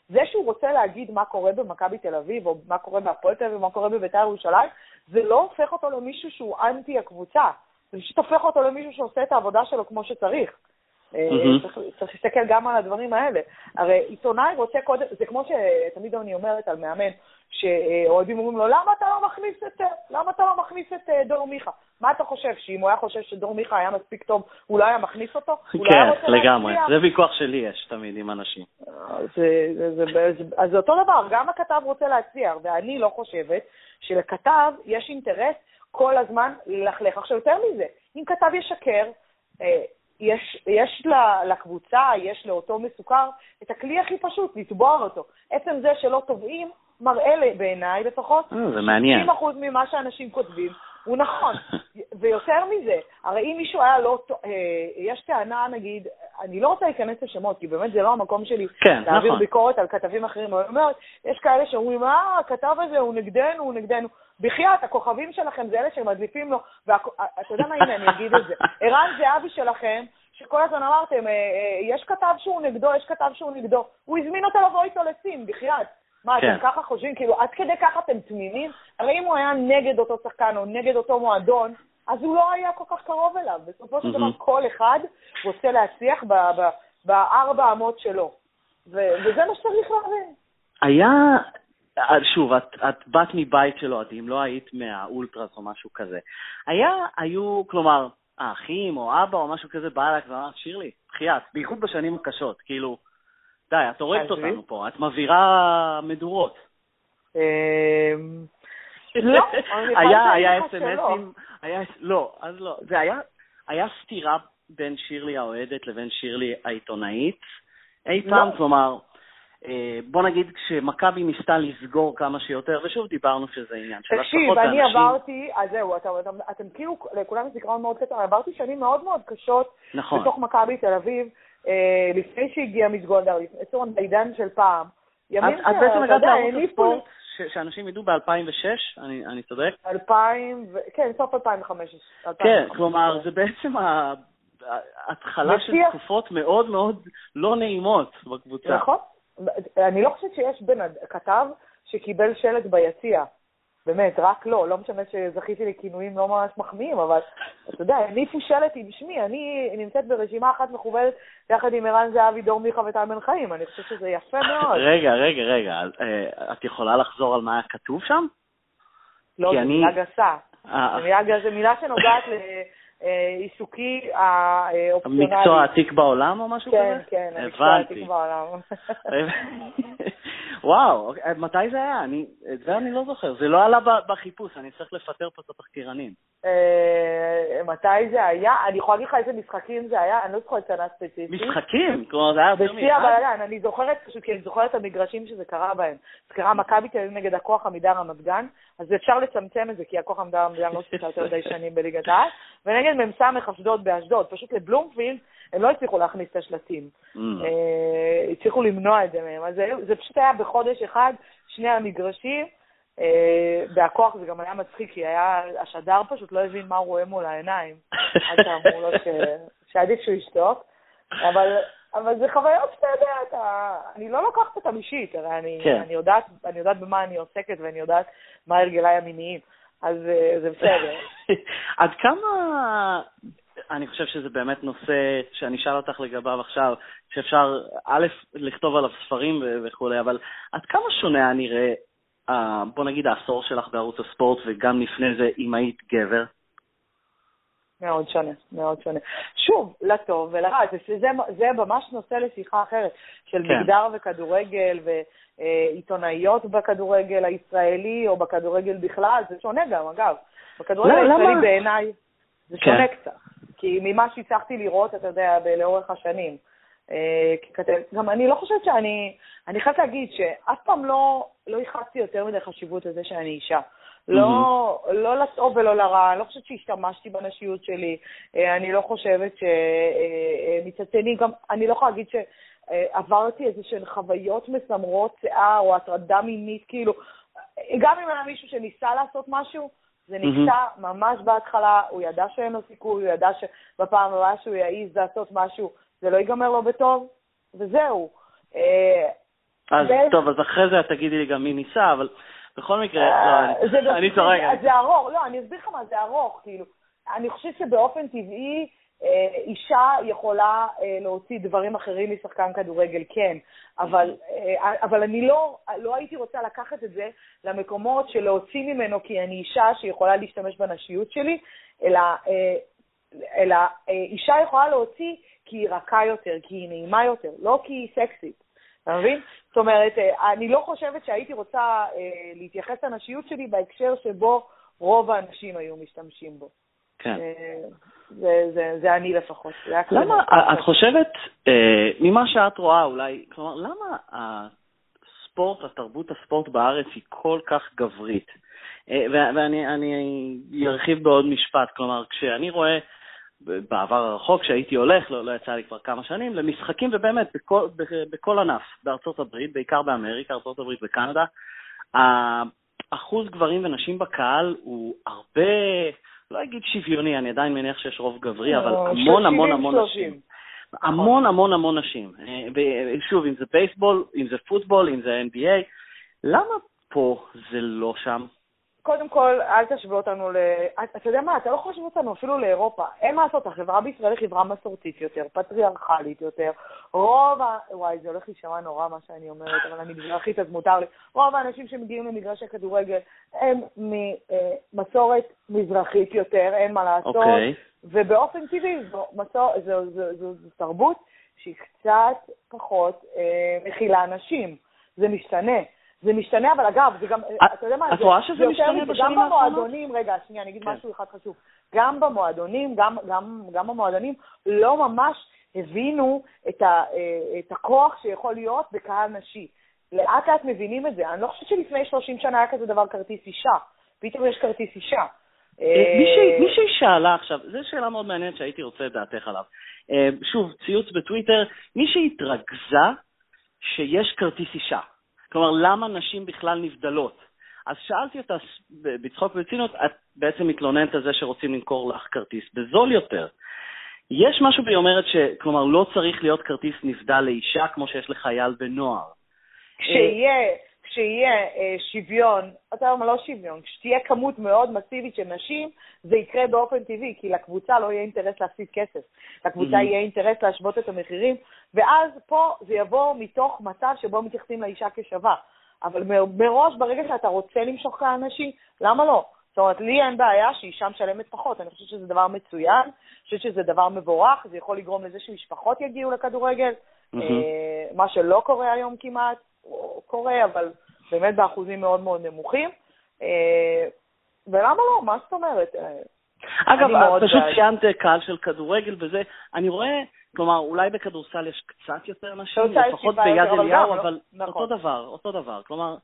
זה שהוא רוצה להגיד מה קורה במכבי תל אביב, או מה קורה בהפועל תל אביב, או מה קורה בבית"ר ירושלים, זה לא הופך אותו למישהו שהוא אנטי הקבוצה. זה פשוט הופך אותו למישהו שעושה את העבודה שלו כמו שצריך. צריך, צריך להסתכל גם על הדברים האלה. הרי עיתונאי רוצה קודם, זה כמו שתמיד אני אומרת על מאמן, שאוהדים אומרים לו, למה אתה לא מכניס את, למה אתה לא מכניס את דור מיכה? מה אתה חושב, שאם הוא היה חושב שדור מיכה היה מספיק טוב, הוא לא היה מכניס אותו? כן, לגמרי. זה ויכוח שלי יש תמיד עם אנשים. זה, זה, זה, זה, אז זה אותו דבר, גם הכתב רוצה להצליח, ואני לא חושבת שלכתב יש אינטרס כל הזמן ללכלך. עכשיו, יותר מזה, אם כתב ישקר, אה, יש, יש לקבוצה, יש לאותו מסוכר, את הכלי הכי פשוט, לתבוע אותו. עצם זה שלא תובעים, מראה בעיניי לפחות, אה, זה מעניין. 90% ממה שאנשים כותבים הוא נכון. ויותר מזה, הרי אם מישהו היה לא... אה, יש טענה, נגיד, אני לא רוצה להיכנס לשמות, כי באמת זה לא המקום שלי כן, להעביר נכון. ביקורת על כתבים אחרים. אני אומרת, יש כאלה שאומרים, אה, הכתב הזה הוא נגדנו, הוא נגדנו. בחייאת, הכוכבים שלכם זה אלה שמדליפים לו, ואתה יודע מה, הנה, אני אגיד את זה. ערן זהבי שלכם, שכל הזמן אמרתם, אה, אה, יש כתב שהוא נגדו, יש כתב שהוא נגדו. הוא הזמין אותו לבוא איתו לסין, בחייאת. מה, כן. אתם ככה חושבים? כאילו, עד כדי ככה אתם תמימים? הרי אם הוא היה נגד אותו שחקן או נגד אותו מועדון, אז הוא לא היה כל כך קרוב אליו. בסופו של דבר, כל אחד רוצה להצליח בארבע אמות שלו. וזה מה שצריך להבין. היה, שוב, את, את באת מבית של אוהדים, לא היית מהאולטרס או משהו כזה. היה, היו, כלומר, האחים או אבא או משהו כזה בא אליך ואמר, שירלי, בחייאת, בייחוד בשנים הקשות, כאילו, די, את הורגת אותנו פה, את מבעירה מדורות. אמ, לא, היה, אס.אם.אסים, לא, אז לא, זה היה, היה סתירה בין שירלי האוהדת לבין שירלי העיתונאית אי לא. פעם, כלומר, אה, בוא נגיד כשמכבי ניסתה לסגור כמה שיותר, ושוב דיברנו שזה עניין של השלכות לאנשים. תקשיב, אני עברתי, אז זהו, אתם כאילו, לכולם זיכרון מאוד קטן, עברתי שנים מאוד מאוד קשות נכון. בתוך מכבי תל אביב, אה, לפני שהגיע מיסגולדהר, בעצם בעידן של פעם. ימים את בעצם הגעת לערוץ הספורט, שאנשים ידעו ב-2006, אני צודק? 2000, כן, סוף 2015. כן, כלומר, זה בעצם ההתחלה של תקופות מאוד מאוד לא נעימות בקבוצה. נכון. אני לא חושבת שיש בן כתב שקיבל שלט ביציע. באמת, רק לא, לא משנה שזכיתי לכינויים לא ממש מחמיאים, אבל אתה יודע, הניפו שלט עם שמי, אני נמצאת ברשימה אחת מכובדת יחד עם ערן זהבי, דור מיכה וטל בן חיים, אני חושבת שזה יפה מאוד. רגע, רגע, רגע, אה, את יכולה לחזור על מה היה כתוב שם? לא, זו מילה גסה. אה. זו מילה שנוגעת עיסוקי האופציונלי. המקצוע העתיק בעולם או משהו כן, כזה? כן, כן, המקצוע העתיק בעולם. וואו, אוקיי, מתי זה היה? אני, את זה אני לא זוכר. זה לא עלה בחיפוש, אני צריך לפטר פה את התחקירנים. אה, מתי זה היה? אני יכולה להגיד לך איזה משחקים זה היה? אני לא זוכרת שנה ספציפית. משחקים? כלומר, זה היה יותר מאחד? בשיא הבלגן, אני זוכרת פשוט, כי אני זוכרת את המגרשים שזה קרה בהם. זה קרה מכבי תל אביב נגד הכוח עמידה רמת גן, אז אפשר לצמצם את זה, כי הכוח עמידה רמת גן לא שיחקה יותר מדי שנים בליגת העל, ונגד מ"ס אשדוד באשדוד. פשוט לבלומפילד הם לא הצליחו להכניס את השלטים. Mm. אה, הצליחו למנוע את זה מהם. אז זה פשוט היה בחודש אחד, שני המגרשים. אה, בהכוח זה גם היה מצחיק, כי היה, השדר פשוט לא הבין מה הוא רואה מול העיניים. עד שאמרו לו שעדיף שהוא ישתוק. אבל, אבל זה חוויות שאתה יודע, אתה, אני לא לוקחת אותן אישית, הרי אני, כן. אני, יודעת, אני יודעת במה אני עוסקת ואני יודעת מה הרגליי המיניים, אז אה, זה בסדר. עד כמה אני חושב שזה באמת נושא שאני אשאל אותך לגביו עכשיו, שאפשר, א', לכתוב עליו ספרים וכולי, אבל עד כמה שונה הנראה, בוא נגיד, העשור שלך בערוץ הספורט, וגם לפני זה, אם היית גבר? מאוד שונה, מאוד שונה. שוב, לטוב ולרע, זה, זה, זה ממש נושא לשיחה אחרת, של כן. מגדר וכדורגל ועיתונאיות בכדורגל הישראלי או בכדורגל בכלל, זה שונה גם, אגב. בכדורגל לא, הישראלי? בעיניי זה כן. שונה קצת. כי ממה שהצלחתי לראות, אתה יודע, לאורך השנים. אה, גם אני לא חושבת שאני, אני חייבת להגיד שאף פעם לא, לא ייחסתי יותר מדי חשיבות לזה שאני אישה. לא, לא לטוב ולא לרע, אני לא חושבת שהשתמשתי בנשיות שלי, אה, אני לא חושבת שמצד אה, שני, גם אני לא יכולה להגיד שעברתי איזה שהן חוויות מסמרות שיער או הטרדה מינית, כאילו, גם אם היה מישהו שניסה לעשות משהו, זה נקטע mm-hmm. ממש בהתחלה, הוא ידע שאין לו סיכוי, הוא ידע שבפעם הבאה שהוא יעז לעשות משהו, זה לא ייגמר לו בטוב, וזהו. אה, אז ו... טוב, אז אחרי זה תגידי לי גם מי ניסה, אבל בכל מקרה, אה, לא, אני צוחק. זה ארוך, לא, אני אסביר לך מה זה ארוך, כאילו. אני חושבת שבאופן טבעי, אישה יכולה אה, להוציא דברים אחרים משחקן כדורגל, כן, אבל, אה, אבל אני לא, לא הייתי רוצה לקחת את זה למקומות של להוציא ממנו כי אני אישה שיכולה להשתמש בנשיות שלי, אלא, אלא אישה יכולה להוציא כי היא רכה יותר, כי היא נעימה יותר, לא כי היא סקסית. אתה מבין? זאת אומרת, אני לא חושבת שהייתי רוצה להתייחס לנשיות שלי בהקשר שבו רוב האנשים היו משתמשים בו. כן. זה, זה, זה אני לפחות. למה, את חושבת, אה, ממה שאת רואה אולי, כלומר, למה הספורט, התרבות הספורט בארץ היא כל כך גברית? אה, ואני ארחיב בעוד משפט, כלומר, כשאני רואה בעבר הרחוק, כשהייתי הולך, לא, לא יצא לי כבר כמה שנים, למשחקים, ובאמת, בכל, בכל ענף, בארצות הברית, בעיקר באמריקה, ארצות הברית וקנדה, אחוז גברים ונשים בקהל הוא הרבה, לא אגיד שוויוני, אני עדיין מניח שיש רוב גברי, אבל המון המון המון נשים. המון המון המון נשים. שוב, אם זה בייסבול, אם זה פוטבול, אם זה NBA, למה פה זה לא שם? קודם כל, אל תשווה אותנו ל... אתה יודע מה, אתה לא יכול להשוות אותנו אפילו לאירופה. אין מה לעשות, החברה בישראל היא חברה מסורתית יותר, פטריארכלית יותר. רוב ה... וואי, זה הולך להישמע נורא מה שאני אומרת, אבל אני מזרחית אז מותר לי. רוב האנשים שמגיעים למגרש הכדורגל הם ממסורת מזרחית יותר, אין מה לעשות. Okay. אוקיי. ובאופן טבעי זו, מסור... זו, זו, זו, זו, זו תרבות שהיא קצת פחות אה, מכילה נשים. זה משתנה. זה משתנה, אבל אגב, זה גם, את, אתה יודע מה, את רואה שזה משתנה בשנים האחרונות? גם במועדונים, רגע, שנייה, אני אגיד כן. משהו אחד חשוב. גם במועדונים, גם, גם, גם במועדונים, לא ממש הבינו את, ה, אה, את הכוח שיכול להיות בקהל נשי. לאט לאט מבינים את זה. אני לא חושבת שלפני 30 שנה היה כזה דבר כרטיס אישה. פתאום יש כרטיס אישה. אה, מישהי שאלה עכשיו, זו שאלה מאוד מעניינת שהייתי רוצה את דעתך עליו. אה, שוב, ציוץ בטוויטר, מישהי התרכזה שיש כרטיס אישה. כלומר, למה נשים בכלל נבדלות? אז שאלתי אותה בצחוק ובציניות, את בעצם מתלוננת על זה שרוצים למכור לך כרטיס בזול יותר. יש משהו והיא אומרת שכלומר, לא צריך להיות כרטיס נבדל לאישה כמו שיש לחייל בנוער. כשיהיה, כשיהיה אה, שוויון, אתה אומר לא שוויון, כשתהיה כמות מאוד מסיבית של נשים, זה יקרה באופן טבעי, כי לקבוצה לא יהיה אינטרס להפסיד כסף. לקבוצה mm-hmm. יהיה אינטרס להשוות את המחירים, ואז פה זה יבוא מתוך מצב שבו מתייחסים לאישה כשווה. אבל מראש, ברגע שאתה רוצה למשוך כאן נשים, למה לא? זאת אומרת, לי אין בעיה שאישה משלמת פחות, אני חושבת שזה דבר מצוין, אני חושבת שזה דבר מבורך, זה יכול לגרום לזה שמשפחות יגיעו לכדורגל, mm-hmm. מה שלא קורה היום כמעט, קורה, אבל באמת באחוזים מאוד מאוד נמוכים. אה, ולמה לא? מה זאת אומרת? אה, אגב, פשוט ציינת קהל של כדורגל וזה, אני רואה, כלומר, אולי בכדורסל יש קצת יותר נשים, לפחות ביד אליהו, אבל נכון. אותו דבר, אותו דבר. כלומר,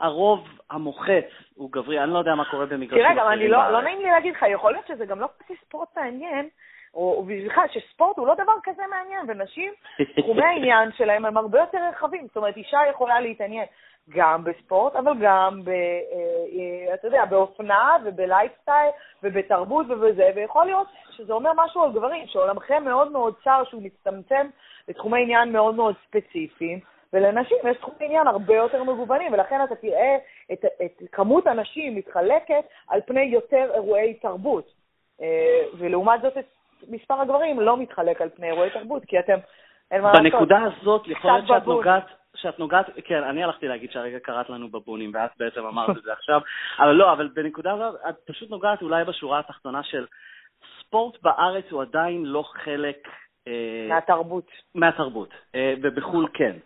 הרוב המוחץ הוא גברי, אני לא יודע מה קורה במגרשים אחרים. תראה, גם אני לא, לא נעים לי להגיד לך, יכול להיות שזה גם לא כזה ספורט מעניין, או שספורט הוא לא דבר כזה מעניין, ונשים, תחומי העניין שלהם הם הרבה יותר רחבים. זאת אומרת, אישה יכולה להתעניין גם בספורט, אבל גם, ב, אה, אתה יודע, באופנה ובלייפסטייל ובתרבות ובזה, ויכול להיות שזה אומר משהו על גברים, שעולמכם מאוד מאוד צר, שהוא מצטמצם לתחומי עניין מאוד מאוד ספציפיים, ולנשים יש תחומי עניין הרבה יותר מגוונים, ולכן אתה תראה את, את כמות הנשים מתחלקת על פני יותר אירועי תרבות. אה, ולעומת זאת, מספר הגברים לא מתחלק על פני אירועי תרבות, כי אתם, אין מה לעשות. בנקודה הזאת, יכול להיות שאת נוגעת, שאת נוגעת, כן, אני הלכתי להגיד שהרגע קראת לנו בבונים, ואת בעצם אמרת את זה עכשיו, אבל לא, אבל בנקודה הזאת, את פשוט נוגעת אולי בשורה התחתונה של ספורט בארץ הוא עדיין לא חלק... אה, מהתרבות. מהתרבות, אה, ובחו"ל כן.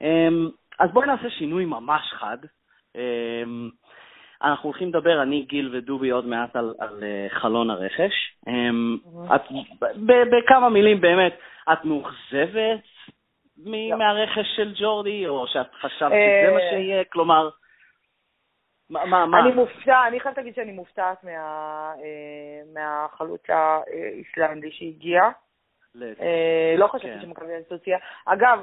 אמ, אז בואי נעשה שינוי ממש חד. אמ, אנחנו הולכים לדבר, אני, גיל ודובי, עוד מעט על, על uh, חלון הרכש. Um, את, בכמה מילים, באמת, את מאוכזבת לא. מהרכש של ג'ורדי, או שאת חשבת שזה מה אה, שיהיה? כלומר, מה, מה? אני מופתעת, אני חייבת להגיד שאני מופתעת מה, אה, מהחלוץ האיסלנדי שהגיע. לא חשבתי כן. שמכבי אסוסיה. אגב,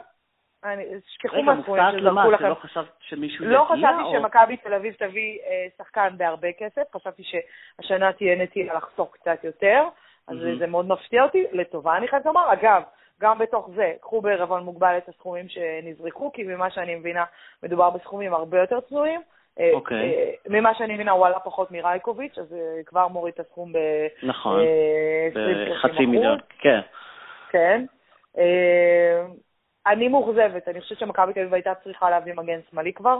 תשכחו מהסכומים שזרקו לכם. רגע, מופתעת למה? לא חשבת שמישהו יגיע? לא חשבתי שמכבי תל אביב תביא אה, שחקן בהרבה כסף, חשבתי שהשנה תהיה נטייה לחסוך קצת יותר, אז זה מאוד מפתיע אותי, לטובה אני חייבת לומר. אגב, גם בתוך זה, קחו בערבון מוגבל את הסכומים שנזרקו, כי ממה שאני מבינה, מדובר בסכומים הרבה יותר צנועים. אוקיי. ממה שאני מבינה, הוא עלה פחות מרייקוביץ', אז כבר מוריד את הסכום ב... נכון, בחצי מיליון, כן. כן. אני מאוכזבת, אני חושבת שמכבי תל אביב הייתה צריכה להביא מגן שמאלי כבר.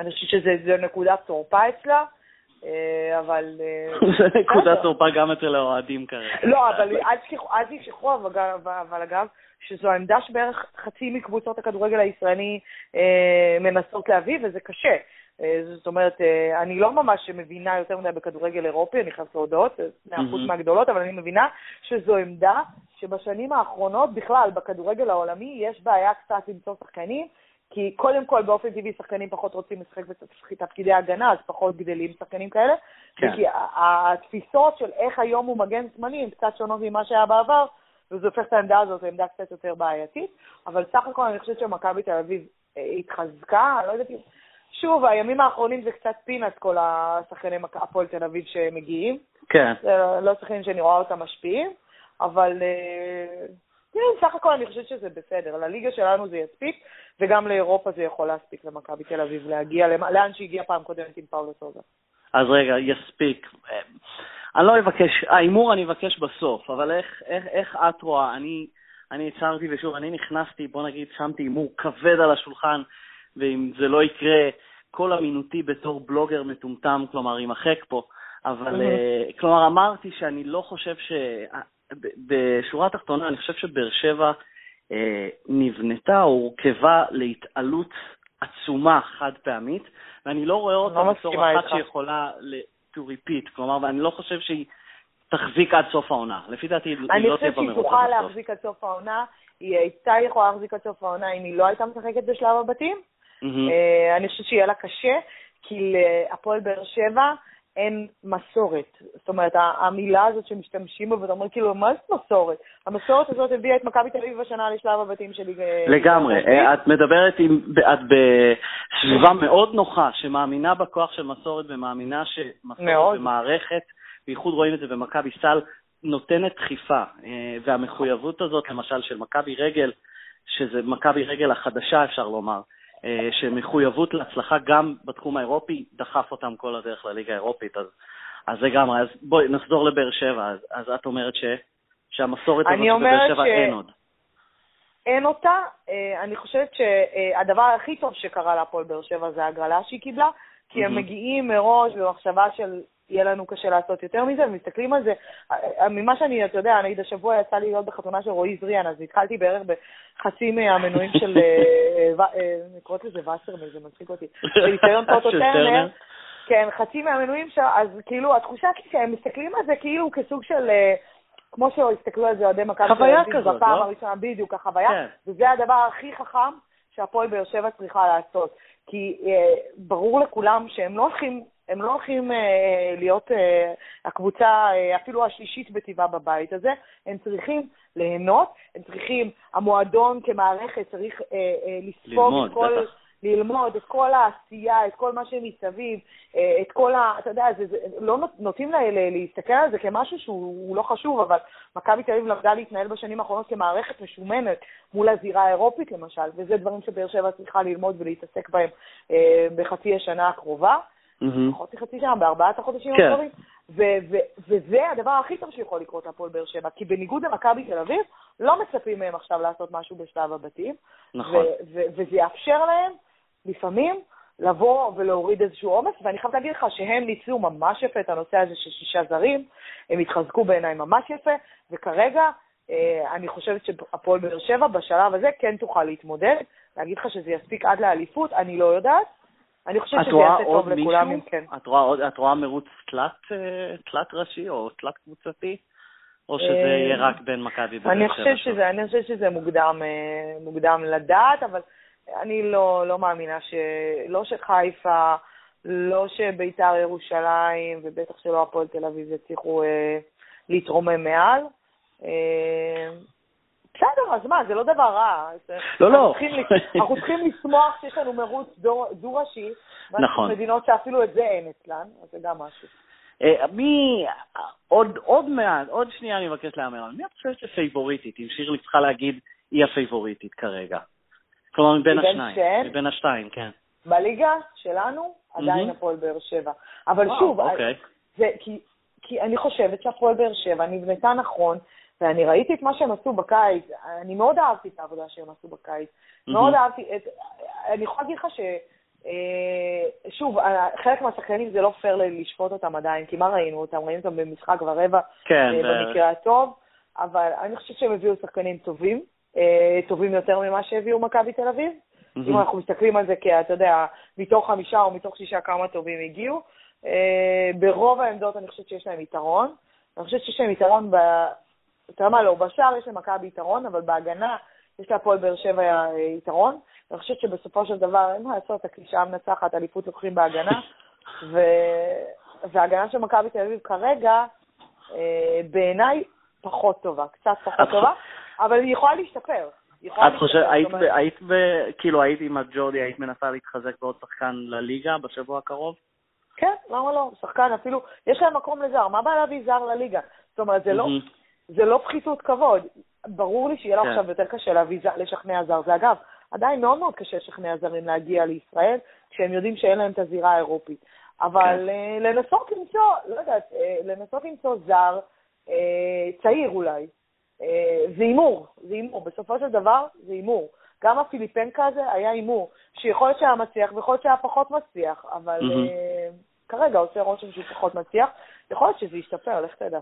אני חושבת שזו נקודת תורפה אצלה. אה, אבל... אה, זה נקודת תורפה גם אצל האוהדים כרגע. לא, אבל אל תשכחו, אבל אגב, שזו העמדה שבערך חצי מקבוצות הכדורגל הישראלי אה, מנסות להביא, וזה קשה. זאת אומרת, אני לא ממש מבינה יותר מדי בכדורגל אירופי, אני חייבת להודות, מהחוץ מהגדולות, אבל אני מבינה שזו עמדה שבשנים האחרונות, בכלל, בכדורגל העולמי, יש בעיה קצת למצוא שחקנים כי קודם כל, באופן טבעי, שחקנים פחות רוצים לשחק בתפקידי הגנה, אז פחות גדלים שחקנים כאלה. כן. כי התפיסות של איך היום הוא מגן זמני הן קצת שונות ממה שהיה בעבר, וזה הופך את העמדה הזאת לעמדה קצת יותר בעייתית. אבל סך הכל אני חושבת שמכבי תל אביב אה, התחזקה, אני לא יודעת אם... שוב, הימים האחרונים זה קצת פינאץ, כל השחקני הפועל תל אביב שמגיעים. כן. זה לא שחקנים שאני רואה אותם משפיעים, אבל... אה, כן, סך הכל אני חושבת שזה בסדר. לליגה שלנו זה יספיק, וגם לאירופה זה יכול להספיק למכבי תל אביב להגיע לאן שהגיע פעם קודמת עם פאולו סוזה. אז רגע, יספיק. אני לא אבקש, ההימור אני אבקש בסוף, אבל איך, איך, איך את רואה? אני, אני הצהרתי, ושוב, אני נכנסתי, בוא נגיד, שמתי הימור כבד על השולחן, ואם זה לא יקרה, כל אמינותי בתור בלוגר מטומטם, כלומר, יימחק פה. אבל, mm-hmm. כלומר, אמרתי שאני לא חושב ש... בשורה התחתונה, אני חושב שבאר שבע אה, נבנתה או הורכבה להתעלות עצומה חד פעמית, ואני לא רואה אותה לא בתור אחת שיכולה to repeat, כלומר, ואני לא חושב שהיא תחזיק עד סוף העונה. לפי דעתי היא לא תהיה במרוץ אני חושבת שהיא תוכל להחזיק עד סוף העונה, היא הייתה יכולה להחזיק עד סוף העונה אם היא לא הייתה משחקת בשלב הבתים. Mm-hmm. אני חושבת שיהיה לה קשה, כי להפועל באר שבע, אין מסורת. זאת אומרת, המילה הזאת שמשתמשים בה, ואתה אומר, כאילו, מה זה מסורת? המסורת הזאת הביאה את מכבי תל אביב השנה לשלב הבתים שלי. לגמרי. אה, את מדברת עם, את בסביבה מאוד נוחה, שמאמינה בכוח של מסורת ומאמינה שמסורת במערכת, בייחוד רואים את זה במכבי סל, נותנת דחיפה. אה, והמחויבות הזאת, למשל, של מכבי רגל, שזה מכבי רגל החדשה, אפשר לומר, אה, שמחויבות להצלחה גם בתחום האירופי דחף אותם כל הדרך לליגה האירופית. אז, אז לגמרי, אז בואי נחזור לבאר שבע. אז, אז את אומרת ש, שהמסורת הזאת בבאר שבע ש... אין עוד. אין אותה. אה, אני חושבת שהדבר הכי טוב שקרה להפועל באר שבע זה ההגרלה שהיא קיבלה, כי הם מגיעים מראש במחשבה של יהיה לנו קשה לעשות יותר מזה, ומסתכלים על זה, ממה שאני, אתה יודע, נגיד השבוע יצא לי להיות בחתונה של רועי זריאן, אז התחלתי בערך בחצי מהמנויים של, אה, אה, אני קוראת לזה וסרמן, זה מצחיק אותי, בניסיון פוטו טרנר, כן, חצי מהמנויים שם, אז כאילו, התחושה שהם מסתכלים על זה כאילו כסוג של... אה, כמו שהסתכלו על זה אוהדי מכבי חוויה כזאת, בפעם לא? הראשונה, בדיוק, החוויה, כן. וזה הדבר הכי חכם שהפועל באר שבע צריכה לעשות. כי אה, ברור לכולם שהם לא הולכים הם לא הולכים אה, להיות אה, הקבוצה אה, אפילו השלישית בטבעה בבית הזה, הם צריכים ליהנות, הם צריכים, המועדון כמערכת צריך אה, אה, לספוג את כל... בטח. ללמוד את כל העשייה, את כל מה שמסביב, אה, את כל ה... אתה יודע, זה, זה, לא נוטים לה, להסתכל על זה כמשהו שהוא לא חשוב, אבל מכבי תל אביב למדה להתנהל בשנים האחרונות כמערכת משומנת מול הזירה האירופית למשל, וזה דברים שבאר שבע צריכה ללמוד ולהתעסק בהם אה, בחצי השנה הקרובה. פחות מחצי שנה, בארבעת החודשים כן. הקרובים. וזה הדבר הכי טוב שיכול לקרות להפועל באר שבע, כי בניגוד למכבי תל אביב, לא מצפים מהם עכשיו לעשות משהו בשלב הבתים. נכון. וזה יאפשר להם לפעמים לבוא ולהוריד איזשהו עומס, ואני חייבת להגיד לך שהם ניצלו ממש יפה את הנושא הזה של שישה זרים, הם התחזקו בעיניי ממש יפה, וכרגע אה, אני חושבת שהפועל באר שבע בשלב הזה כן תוכל להתמודד. להגיד לך שזה יספיק עד לאליפות, אני לא יודעת, אני חושבת שזה יעשה טוב לכולם אם כן. את רואה, את רואה מרוץ תלת, אה, תלת ראשי או תלת קבוצתי? או שזה אה, יהיה רק בין מכבי ובאר שבע? אני חושבת שזה מוקדם, אה, מוקדם לדעת, אבל אני לא, לא מאמינה ש... לא שחיפה, לא שביתר ירושלים, ובטח שלא הפועל תל אביב יצליחו אה, להתרומם מעל. אה, בסדר, אז מה, זה לא דבר רע. לא, לא. אנחנו צריכים לשמוח שיש לנו מרוץ דו-ראשי. נכון. מדינות שאפילו את זה אין אצלן, אז זה גם משהו. אה, מי, עוד, עוד מעט, עוד שנייה אני מבקש להמר, מי את חושבת שפייבוריטית, אם שירלי צריכה להגיד, היא הפייבוריטית כרגע? כלומר, מבין השניים. מבין השתיים, כן. בליגה שלנו, עדיין הפועל באר שבע. אבל שוב, אוקיי. זה, כי, כי אני חושבת שהפועל באר שבע נבנתה נכון, ואני ראיתי את מה שהם עשו בקיץ, אני מאוד אהבתי את העבודה שהם עשו בקיץ. מאוד אהבתי את... אני יכולה להגיד לך ש... אה, שוב, חלק מהשחקנים זה לא פייר לשפוט אותם עדיין, כי מה ראינו אותם? ראינו אותם במשחק ורבע, כן, אה, במקרה הטוב, אבל אני חושבת שהם הביאו שחקנים טובים, אה, טובים יותר ממה שהביאו מכבי תל אביב. אם אנחנו מסתכלים על זה כי אתה יודע, מתוך חמישה או מתוך שישה כמה טובים הגיעו. ברוב העמדות אני חושבת שיש להם יתרון. אני חושבת שיש להם יתרון. אתה יודע מה, לא, בשער יש למכבי יתרון, אבל בהגנה יש להפועל באר שבע יתרון. אני חושבת שבסופו של דבר, אין מה לעשות, הקלישה המנצחת, אליפות לוקחים בהגנה, ו... וההגנה של מכבי תל אביב כרגע, אה, בעיניי, פחות טובה, קצת פחות טובה, אבל היא יכולה להשתפר. את חושבת, היית, היית, כאילו, היית עם הג'ורדי, היית מנסה להתחזק בעוד שחקן לליגה בשבוע הקרוב? כן, למה לא? שחקן אפילו, יש להם מקום לזר, מה הבעיה להביא זר לליגה? זאת אומרת, זה לא, זה לא פחיתות כבוד. ברור לי שיהיה לו כן. עכשיו יותר קשה להביא, לשכנע זר. זה אגב, עדיין מאוד מאוד קשה לשכנע זרים להגיע לישראל, כשהם יודעים שאין להם את הזירה האירופית. אבל כן. uh, לנסות למצוא, לא יודעת, uh, לנסות למצוא זר uh, צעיר אולי, זה הימור, זה הימור. בסופו של דבר זה הימור. גם הפיליפנקה הזה היה הימור, שיכול להיות שהיה מצליח ויכול להיות שהיה פחות מצליח, אבל mm-hmm. uh, כרגע עושה רושם שהוא פחות מצליח. יכול להיות שזה ישתפר, לך תדע.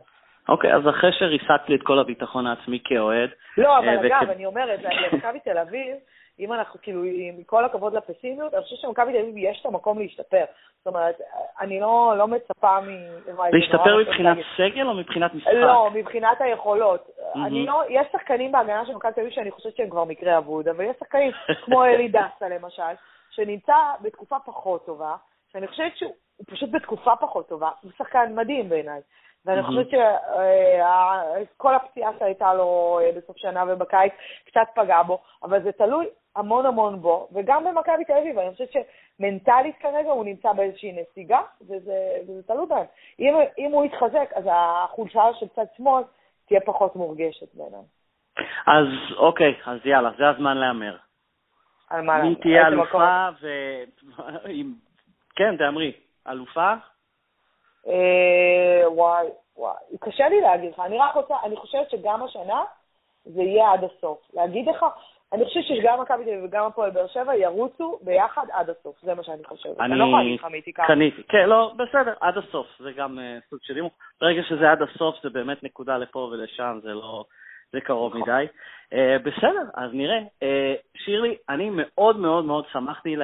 אוקיי, אז אחרי שריסקת לי את כל הביטחון העצמי כאוהד... לא, אבל אגב, אני אומרת, למכבי תל אביב, אם אנחנו, כאילו, עם כל הכבוד לפסימיות, אני חושבת שמכבי תל אביב יש את המקום להשתפר. זאת אומרת, אני לא, לא מצפה מ... להשתפר מבחינת סגל או מבחינת משחק? לא, מבחינת היכולות. אני לא, יש שחקנים בהגנה של מכבי תל אביב שאני חושבת שהם כבר מקרה אבוד, אבל יש שחקנים כמו אלי דסה למשל, שנמצא בתקופה פחות טובה, שאני חושבת שהוא פשוט בתקופה פחות טובה, הוא שחקן מדהים בעיניי. ואני חושבת שכל הפציעה שהייתה לו אה, בסוף שנה ובקיץ קצת פגעה בו, אבל זה תלוי המון המון בו, וגם במכבי תל אביב, אני חושבת שמנטלית כרגע הוא נמצא באיזושהי נסיגה, וזה, וזה תלוי בהם. אם, אם הוא יתחזק, אז החולשה של צד שמאל תהיה פחות מורגשת בעיניי. אז אוקיי, אז יאללה, זה הזמן להמר. על מה? מי תהיה אלופה ו... כן, תאמרי, אלופה? אה, וואי, וואי, קשה לי להגיד לך. אני רק רוצה, אני חושבת שגם השנה זה יהיה עד הסוף. להגיד לך, אני חושבת שגם מכבי תל אביב וגם הפועל באר שבע ירוצו ביחד עד הסוף, זה מה שאני חושבת. אני לא יכולה להגיד לך מי תיקח. קניתי, כן, לא, בסדר, עד הסוף, זה גם uh, סוג של אימון. ברגע שזה עד הסוף, זה באמת נקודה לפה ולשם, זה לא, זה קרוב נכון. מדי. Uh, בסדר, אז נראה. Uh, שירלי, אני מאוד מאוד מאוד שמחתי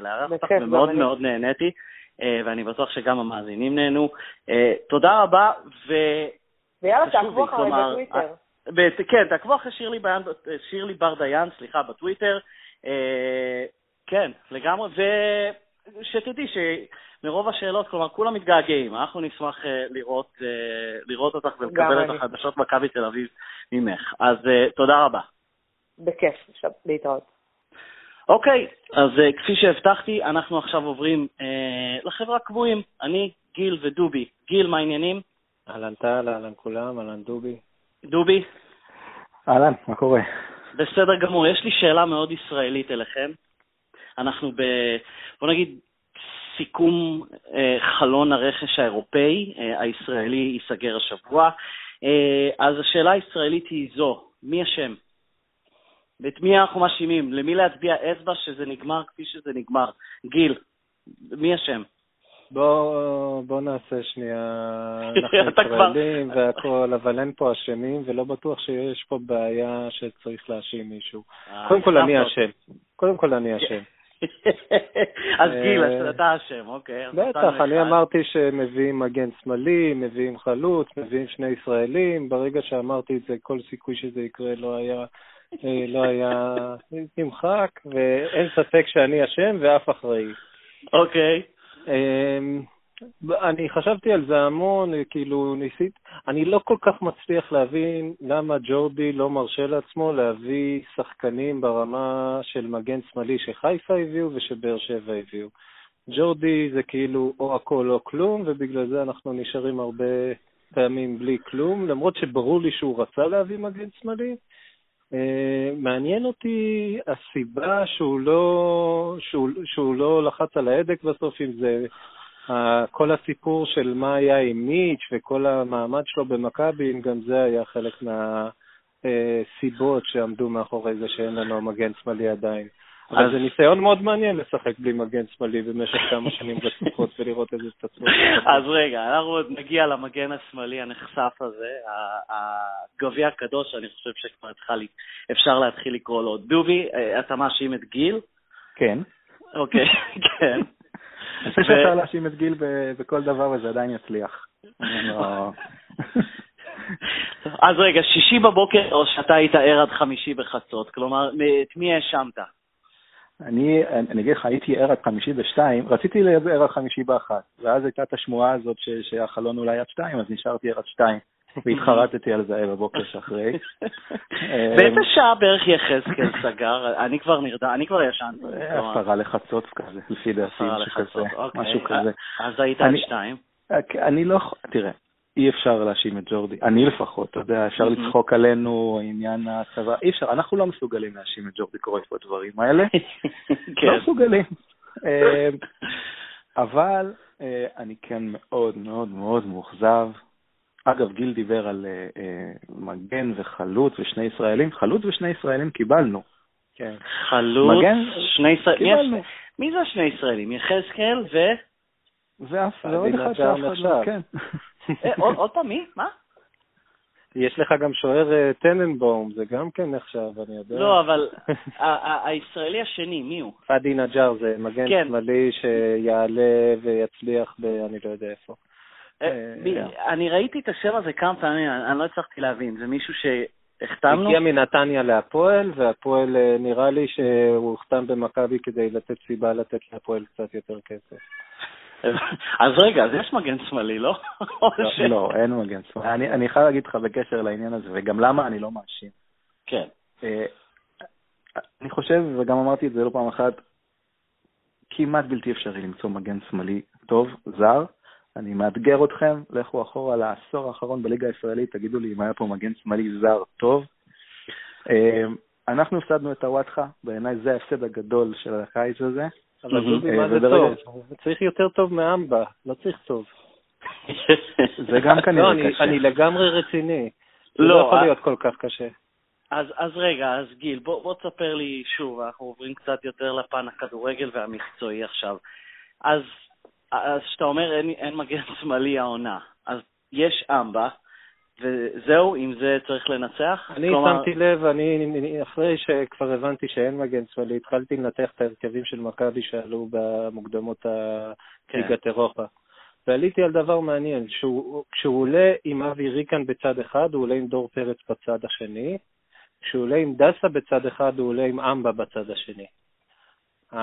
לארח אותך ומאוד מאוד נהניתי. אה, ואני בטוח שגם המאזינים נהנו. אה, תודה רבה, ו... ויאללה, תעקבו אחרי בטוויטר. אה, כן, תעקבו אחרי שירלי, ביין, שירלי בר דיין, סליחה, בטוויטר. כן, לגמרי, ושתדעי שמרוב השאלות, כלומר, כולם מתגעגעים. אנחנו נשמח לראות, לראות אותך ולקבל את החדשות מכבי תל אביב ממך. אז תודה רבה. בכיף, עכשיו להתראות. אוקיי, אז uh, כפי שהבטחתי, אנחנו עכשיו עוברים uh, לחברה קבועים. אני, גיל ודובי. גיל, מה העניינים? אהלן טל, אהלן כולם, אהלן דובי. דובי? אהלן, מה קורה? בסדר גמור. יש לי שאלה מאוד ישראלית אליכם. אנחנו ב... בוא נגיד, סיכום uh, חלון הרכש האירופאי, uh, הישראלי ייסגר השבוע. Uh, אז השאלה הישראלית היא זו, מי אשם? ואת מי אנחנו מאשימים? למי להצביע אצבע שזה נגמר כפי שזה נגמר? גיל, מי אשם? בוא, בוא נעשה שנייה, אנחנו ישראלים והכול, אבל אין פה אשמים, ולא בטוח שיש פה בעיה שצריך להאשים מישהו. אה, קודם כל אני אשם. קודם כל אני אשם. אז גיל, אה, אתה אשם, אוקיי. בטח, אני אמרתי שמביאים מגן שמאלי, מביאים חלוץ, מביאים שני ישראלים. ברגע שאמרתי את זה, כל סיכוי שזה יקרה לא היה לא היה נמחק, ואין ספק שאני אשם ואף אחראי. אוקיי. אמ, אני חשבתי על זה המון, כאילו ניסית, אני לא כל כך מצליח להבין למה ג'ורדי לא מרשה לעצמו להביא שחקנים ברמה של מגן שמאלי שחיפה הביאו ושבאר שבע הביאו. ג'ורדי זה כאילו או הכל או כלום, ובגלל זה אנחנו נשארים הרבה פעמים בלי כלום, למרות שברור לי שהוא רצה להביא מגן שמאלי, מעניין אותי הסיבה שהוא לא, שהוא, שהוא לא לחץ על ההדק בסוף, אם זה כל הסיפור של מה היה עם מיץ' וכל המעמד שלו במכבי, אם גם זה היה חלק מהסיבות שעמדו מאחורי זה שאין לנו מגן שמאלי עדיין. אבל זה ניסיון מאוד מעניין לשחק בלי מגן שמאלי במשך כמה שנים רצופות ולראות איזה תצורות. אז רגע, אנחנו עוד נגיע למגן השמאלי הנחשף הזה, הגביע הקדוש, אני חושב שכבר אפשר להתחיל לקרוא לו. דובי, אה, אתה מאשים את גיל? כן. אוקיי, כן. אני חושב שאפשר להאשים את גיל בכל דבר וזה עדיין יצליח. אז רגע, שישי בבוקר או שאתה היית ער עד חמישי בחצות? כלומר, את מי האשמת? אני, אני אגיד לך, הייתי ער עד חמישי בשתיים, רציתי להיות ער עד חמישי באחת, ואז הייתה את השמועה הזאת ש, שהחלון אולי עד שתיים, אז נשארתי ער עד שתיים, והתחרטתי על זה בבוקר שאחרי. באיזה שעה בערך יחזקאל סגר? אני כבר נרדם, אני כבר ישנתי. עשרה לחצות כזה, לפי דעתי, אוקיי. משהו כזה. אז היית עד שתיים? אני לא, תראה, אי אפשר להאשים את ג'ורדי, אני לפחות, אתה יודע, אפשר לצחוק עלינו, עניין הצבא, אי אפשר, אנחנו לא מסוגלים להאשים את ג'ורדי קרויף בדברים האלה, כן. לא מסוגלים. אה, אבל אה, אני כן מאוד מאוד מאוד מאוכזב. אגב, גיל דיבר על אה, מגן וחלוץ ושני ישראלים, חלוץ ושני ישראלים קיבלנו. כן. חלוץ, שני ישראלים, מי זה השני ישראלים? יחזקאל ו... ואף, ועוד אחד שאף אחד לא, כן. אה, עוד פעם, מי? מה? יש לך גם שוער אה, טננבאום, זה גם כן נחשב, אני יודע. לא, אבל הישראלי השני, מי הוא? פאדי נג'אר זה מגן כן. שמאלי שיעלה ויצליח ב... אני לא יודע איפה. אה, אני ראיתי את השם הזה כמה פעמים, אני לא הצלחתי להבין. זה מישהו שהחתמנו? הגיע מנתניה להפועל, והפועל נראה לי שהוא הוחתם במכבי כדי לתת סיבה לתת להפועל קצת יותר כסף. אז רגע, אז יש מגן שמאלי, לא? לא, לא, אין מגן שמאלי. אני חייב להגיד לך בקשר לעניין הזה, וגם למה אני לא מאשים. כן. אה, אני חושב, וגם אמרתי את זה לא פעם אחת, כמעט בלתי אפשרי למצוא מגן שמאלי טוב, זר. אני מאתגר אתכם, לכו אחורה לעשור האחרון בליגה הישראלית, תגידו לי אם היה פה מגן שמאלי זר טוב. אה, אנחנו הפסדנו את הוואטחה, בעיניי זה ההפסד הגדול של הקיץ הזה. אבל דובי, מה זה טוב? צריך יותר טוב מאמבה, לא צריך טוב. זה גם כנראה לא, קשה. אני לגמרי רציני. זה לא, לא יכול להיות כל כך קשה. אז, אז רגע, אז גיל, בוא, בוא תספר לי שוב, אנחנו עוברים קצת יותר לפן הכדורגל והמקצועי עכשיו. אז, אז שאתה אומר אין, אין מגן שמאלי העונה, אז יש אמבה, וזהו, עם זה צריך לנצח? אני כלומר... שמתי לב, אני, אחרי שכבר הבנתי שאין מגן שמאלי, התחלתי לנתח את ההרכבים של מכבי שעלו במוקדמות ליגת כן. אירופה. ועליתי על דבר מעניין, שהוא, כשהוא עולה עם אבי ריקן בצד אחד, הוא עולה עם דור פרץ בצד השני, כשהוא עולה עם דסה בצד אחד, הוא עולה עם אמבה בצד השני. Uh,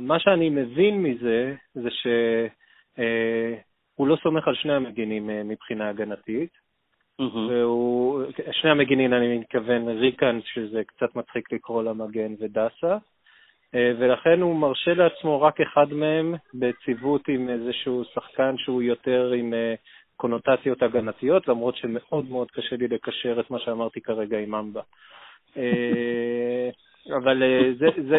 מה שאני מבין מזה, זה שהוא uh, לא סומך על שני המגינים uh, מבחינה הגנתית, והוא, שני המגינים, אני מתכוון, ריקן, שזה קצת מצחיק לקרוא למגן, ודסה, אה, ולכן הוא מרשה לעצמו רק אחד מהם בציוות עם איזשהו שחקן שהוא יותר עם אה, קונוטציות הגנתיות, למרות שמאוד מאוד קשה לי לקשר את מה שאמרתי כרגע עם אמבה. אה, אבל זה, זה,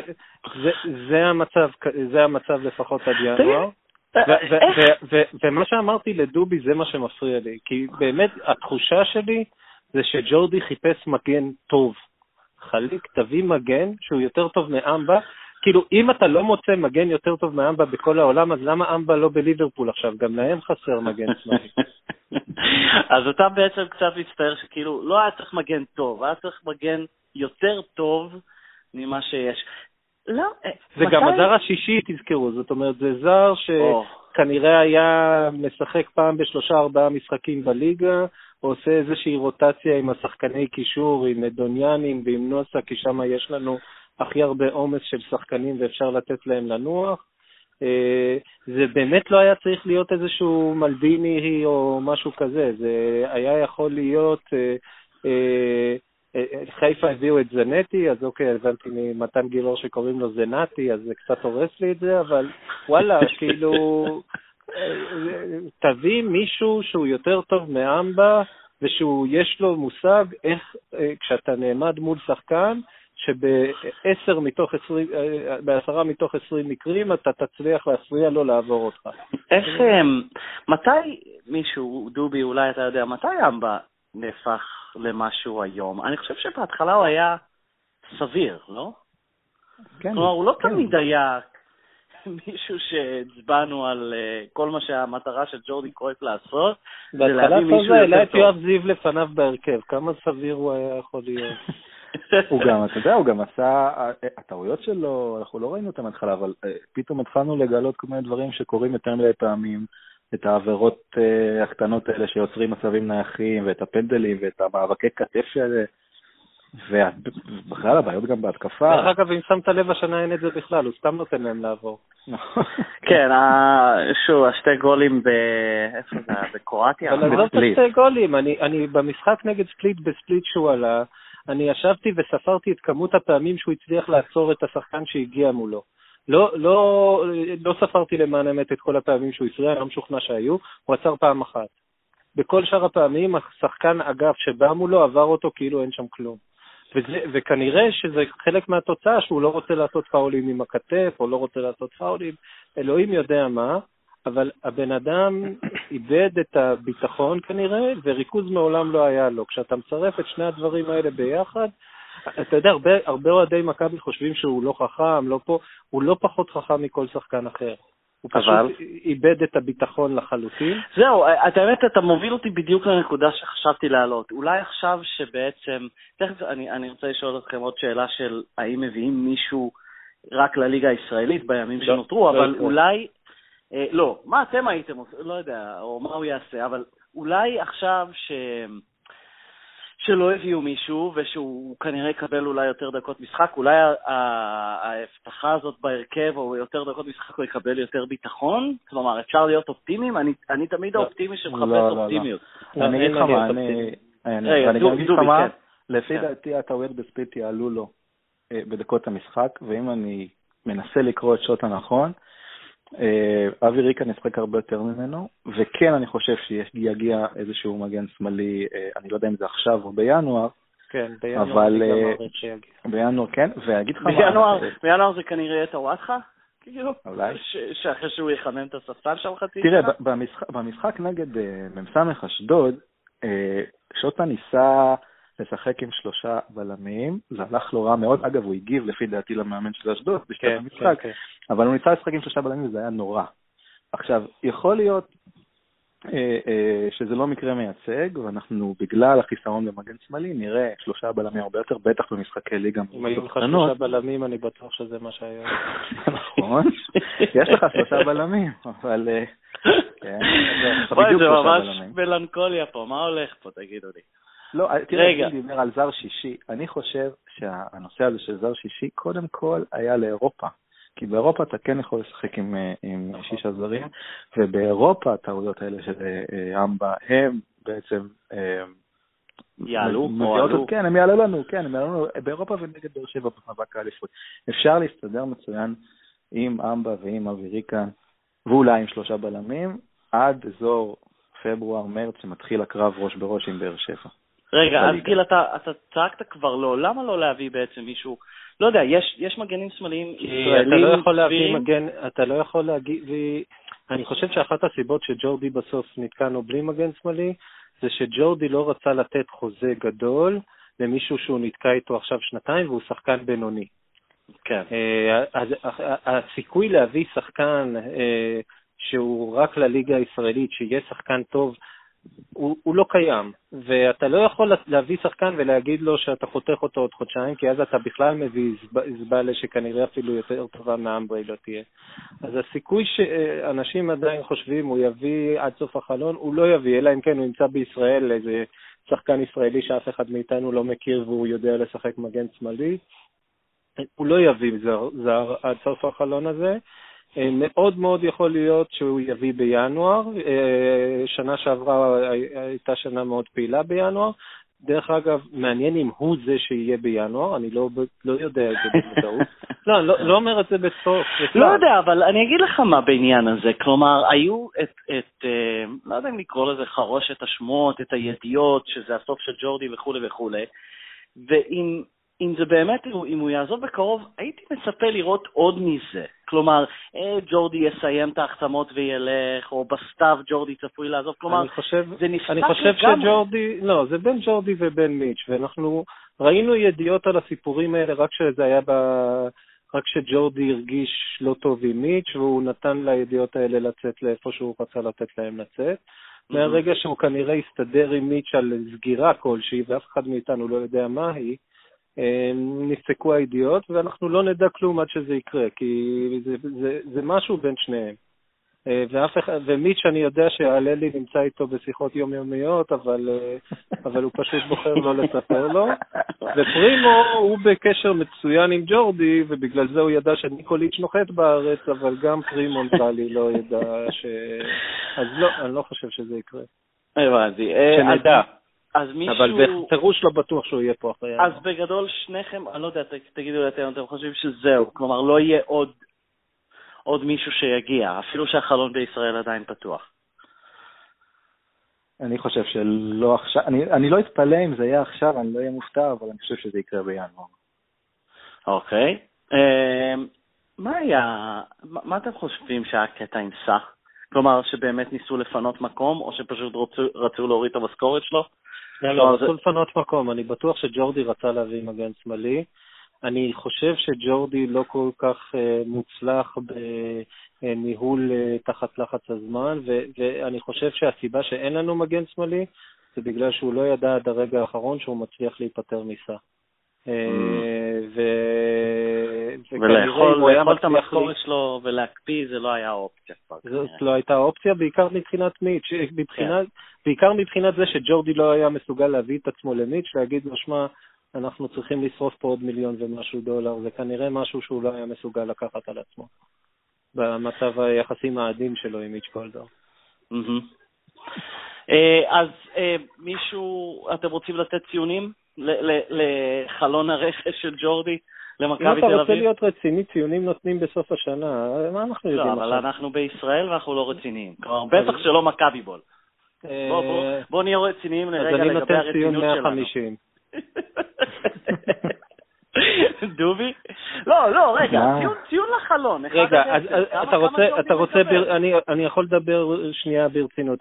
זה, זה, המצב, זה המצב לפחות עד ינואר. ומה שאמרתי לדובי זה מה שמפריע לי, כי באמת התחושה שלי זה שג'ורדי חיפש מגן טוב. חליק, תביא מגן שהוא יותר טוב מאמבה. כאילו, אם אתה לא מוצא מגן יותר טוב מאמבה בכל העולם, אז למה אמבה לא בליברפול עכשיו? גם להם חסר מגן שמאלי. אז אתה בעצם קצת מצטער שכאילו, לא היה צריך מגן טוב, היה צריך מגן יותר טוב ממה שיש. לא, אה, זה גם הזר השישי, תזכרו, זאת אומרת, זה זר שכנראה היה משחק פעם בשלושה ארבעה משחקים בליגה, עושה איזושהי רוטציה עם השחקני קישור, עם דוניאנים ועם נוסה, כי שם יש לנו הכי הרבה עומס של שחקנים ואפשר לתת להם לנוח. אה, זה באמת לא היה צריך להיות איזשהו מלדיני או משהו כזה, זה היה יכול להיות אה, חיפה הביאו את זנטי, אז אוקיי, הבנתי ממתן גילאור שקוראים לו זנטי, אז זה קצת הורס לי את זה, אבל וואלה, כאילו, תביא מישהו שהוא יותר טוב מאמבה, ושהוא, יש לו מושג איך, אה, כשאתה נעמד מול שחקן, שבעשר מתוך עשרים, אה, בעשרה מתוך עשרים מקרים אתה תצליח להפריע לו לעבור אותך. איך, מתי מישהו, דובי, אולי אתה יודע, מתי אמבה נהפך למשהו היום? אני חושב שבהתחלה הוא היה סביר, לא? כן. כלומר, הוא לא כן. תמיד היה מישהו שהצבענו על uh, כל מה שהמטרה של ג'ורדי קרויף לעשות, זה להביא מישהו יותר טוב. בהתחלה העלה את יואב זיו לפניו בהרכב, כמה סביר הוא היה יכול להיות. הוא גם, אתה יודע, הוא גם עשה, הטעויות שלו, אנחנו לא ראינו אותן מההתחלה, אבל uh, פתאום התחלנו לגלות כל מיני דברים שקורים יותר מדי פעמים, את העבירות uh, הקטנות האלה שיוצרים מצבים נייחים, ואת הפנדלים, ואת המאבקי כתף האלה. ובכלל הבעיות גם בהתקפה. דרך אגב, אם שמת לב, השנה אין את זה בכלל, הוא סתם נותן להם לעבור. כן, שוב, השתי גולים ב... איפה זה היה? בקרואטיה? אבל עזוב את השתי גולים, אני במשחק נגד ספליט, בספליט שהוא עלה, אני ישבתי וספרתי את כמות הפעמים שהוא הצליח לעצור את השחקן שהגיע מולו. לא, לא, לא ספרתי למען האמת את כל הפעמים שהוא הפריע, אני לא משוכנע שהיו, הוא עצר פעם אחת. בכל שאר הפעמים השחקן אגף שבא מולו עבר אותו כאילו אין שם כלום. וזה, וכנראה שזה חלק מהתוצאה שהוא לא רוצה לעשות פאולים עם הכתף, או לא רוצה לעשות פאולים, אלוהים יודע מה, אבל הבן אדם איבד את הביטחון כנראה, וריכוז מעולם לא היה לו. כשאתה מצרף את שני הדברים האלה ביחד, אתה יודע, הרבה, הרבה אוהדי מכבי חושבים שהוא לא חכם, לא פה, הוא לא פחות חכם מכל שחקן אחר. הוא אבל... פשוט איבד את הביטחון לחלוטין. זהו, את האמת, אתה מוביל אותי בדיוק לנקודה שחשבתי להעלות. אולי עכשיו שבעצם, תכף אני, אני רוצה לשאול אתכם עוד שאלה של האם מביאים מישהו רק לליגה הישראלית בימים לא, שנותרו, לא אבל לא אולי, אה, לא, מה אתם הייתם עושים, לא יודע, או מה הוא יעשה, אבל אולי עכשיו ש... שלא הביאו מישהו ושהוא כנראה יקבל אולי יותר דקות משחק, אולי ההבטחה הזאת בהרכב או יותר דקות משחק הוא יקבל יותר ביטחון? כלומר, אפשר להיות אופטימיים? אני, אני תמיד לא, האופטימי שמחפש לא, לא, אופטימיות. אני אגיד לך מה, אני אגיד לך מה, לפי כן. דעתי הטעויות בספליט יעלו לו אה, בדקות המשחק, ואם אני מנסה לקרוא את שוט הנכון, אבי ריקה נשחק הרבה יותר ממנו, וכן, אני חושב שיגיע איזשהו מגן שמאלי, אה, אני לא יודע אם זה עכשיו או בינואר, כן, בינואר אבל, אה, בינואר כן, ואגיד לך מה... בינואר זה כנראה יהיה טוואטחה? כאילו, אולי. שאחרי שהוא יחמם את הספסל שם חצי תראה, במשחק נגד מ"ס אשדוד, שוטה ניסה לשחק עם שלושה בלמים, זה הלך לו רע מאוד. אגב, הוא הגיב לפי דעתי למאמן של אשדוד בשלב כן, המשחק, כן, כן. אבל הוא ניסה לשחק עם שלושה בלמים וזה היה נורא. עכשיו, יכול להיות אה, אה, שזה לא מקרה מייצג, ואנחנו בגלל החיסרון במגן שמאלי נראה שלושה בלמים הרבה יותר, בטח במשחקי ליגה. אם היו לך שלושה בלמים, אני בטוח שזה מה שהיה. נכון, יש לך שלושה בלמים, אבל... אה, כן, זה ממש מלנכוליה פה, מה הולך פה, תגידו לי. לא, תראה, אני דיבר על זר שישי. אני חושב שהנושא הזה של זר שישי, קודם כל היה לאירופה. כי באירופה אתה כן יכול לשחק עם, עם שישה זרים, ובאירופה הטעויות האלה של אה, אמבה, הם בעצם... אה, יעלו או עלו? כן, הם יעלו לנו, כן, הם יעלו לנו באירופה ונגד באר שבע במאבק האליפות. אפשר להסתדר מצוין עם אמבה ועם אוויריקן, ואולי עם שלושה בלמים, עד אזור פברואר-מרץ, שמתחיל הקרב ראש בראש עם באר שבע. רגע, אז גיל, אתה, אתה צעקת כבר לא, למה לא להביא בעצם מישהו, לא יודע, יש, יש מגנים שמאליים ישראלים אתה לא יכול להביא מגן, אתה לא יכול להגיד, אני חושב שאחת הסיבות שג'ורדי בסוף נתקענו בלי מגן שמאלי, זה שג'ורדי לא רצה לתת חוזה גדול למישהו שהוא נתקע איתו עכשיו שנתיים והוא שחקן בינוני. כן. אה, אז הסיכוי להביא שחקן אה, שהוא רק לליגה הישראלית, שיהיה שחקן טוב, הוא, הוא לא קיים, ואתה לא יכול להביא שחקן ולהגיד לו שאתה חותך אותו עוד חודשיים, כי אז אתה בכלל מביא זבלה שכנראה אפילו יותר טובה מהאמברי לא תהיה. אז הסיכוי שאנשים עדיין חושבים הוא יביא עד סוף החלון, הוא לא יביא, אלא אם כן הוא ימצא בישראל איזה שחקן ישראלי שאף אחד מאיתנו לא מכיר והוא יודע לשחק מגן שמאלי. הוא לא יביא זר, זר עד סוף החלון הזה. אה, מאוד מאוד יכול להיות שהוא יביא בינואר. אה, שנה שעברה הייתה שנה מאוד פעילה בינואר. דרך אגב, מעניין אם הוא זה שיהיה בינואר, אני לא, לא יודע את זה בוודאות. לא, אני לא, לא אומר את זה בסוף. לא יודע, אבל אני אגיד לך מה בעניין הזה. כלומר, היו את, את אה, לא יודע אם לקרוא לזה חרושת השמועות, את הידיעות, שזה הסוף של ג'ורדי וכולי וכולי, ואם אם זה באמת, אם הוא יעזוב בקרוב, הייתי מצפה לראות עוד מזה. כלומר, אה, ג'ורדי יסיים את ההחתמות וילך, או בסתיו ג'ורדי צפוי לעזוב. כלומר, חושב, זה נפתח לגמרי. אני חושב לגמרי. שג'ורדי, לא, זה בין ג'ורדי ובין מיץ', ואנחנו ראינו ידיעות על הסיפורים האלה רק שזה היה ב... רק שג'ורדי הרגיש לא טוב עם מיץ', והוא נתן לידיעות האלה לצאת לאיפה שהוא רצה לתת להם לצאת. Mm-hmm. מהרגע שהוא כנראה הסתדר עם מיץ' על סגירה כלשהי, ואף אחד מאיתנו לא יודע מה היא, נפסקו הידיעות, ואנחנו לא נדע כלום עד שזה יקרה, כי זה, זה, זה משהו בין שניהם. אה, ואף אחד, ומיץ' אני יודע שהללי נמצא איתו בשיחות יומיומיות, אבל, אה, אבל הוא פשוט בוחר לא לספר לו. ופרימו הוא בקשר מצוין עם ג'ורדי, ובגלל זה הוא ידע שניקוליץ' נוחת בארץ, אבל גם פרימו נראה לי לא ידע ש... אז לא, אני לא חושב שזה יקרה. הבנתי. אה, שנדע. אז מישהו... אבל בפירוש לא בטוח שהוא יהיה פה אחרי... אז בגדול שניכם, אני לא יודע, תגידו לי אתם, אתם חושבים שזהו, כלומר לא יהיה עוד, עוד מישהו שיגיע, אפילו שהחלון בישראל עדיין פתוח. אני חושב שלא עכשיו, אני, אני לא אתפלא אם זה יהיה עכשיו, אני לא אהיה מופתע, אבל אני חושב שזה יקרה בינואר. אוקיי. אמ, מה היה, מה אתם חושבים שהיה קטע עם סאח? כלומר, שבאמת ניסו לפנות מקום, או שפשוט רצו, רצו להוריד את המשכורת שלו? לא, לא, רצו לפנות מקום. אני בטוח שג'ורדי רצה להביא מגן שמאלי. אני חושב שג'ורדי לא כל כך uh, מוצלח בניהול uh, תחת לחץ הזמן, ו- ואני חושב שהסיבה שאין לנו מגן שמאלי זה בגלל שהוא לא ידע עד הרגע האחרון שהוא מצליח להיפטר מסע. אה, ולאכול את המשכורת שלו ולהקפיא זה לא היה אופציה זאת לא הייתה אופציה, בעיקר מבחינת מיץ', כן. בעיקר מבחינת זה שג'ורדי לא היה מסוגל להביא את עצמו למיץ', להגיד לו, שמע, אנחנו צריכים לשרוף פה עוד מיליון ומשהו דולר, זה כנראה משהו שהוא לא היה מסוגל לקחת על עצמו, במצב היחסים העדין שלו עם מיץ' קולדר. אה, אז אה, מישהו, אתם רוצים לתת ציונים? לחלון הרכש של ג'ורדי למכבי תל אביב? אם אתה רוצה להיות רציני, ציונים נותנים בסוף השנה, מה אנחנו יודעים עכשיו? לא, אבל אנחנו בישראל ואנחנו לא רציניים. כלומר, בטח שלא מכבי בול. אה, בוא נהיה רציניים לרגע לגבי הרצינות שלנו. אז אני נותן ציון 150. דובי? לא, לא, רגע, ציון לחלון. רגע, אתה רוצה, אני יכול לדבר שנייה ברצינות.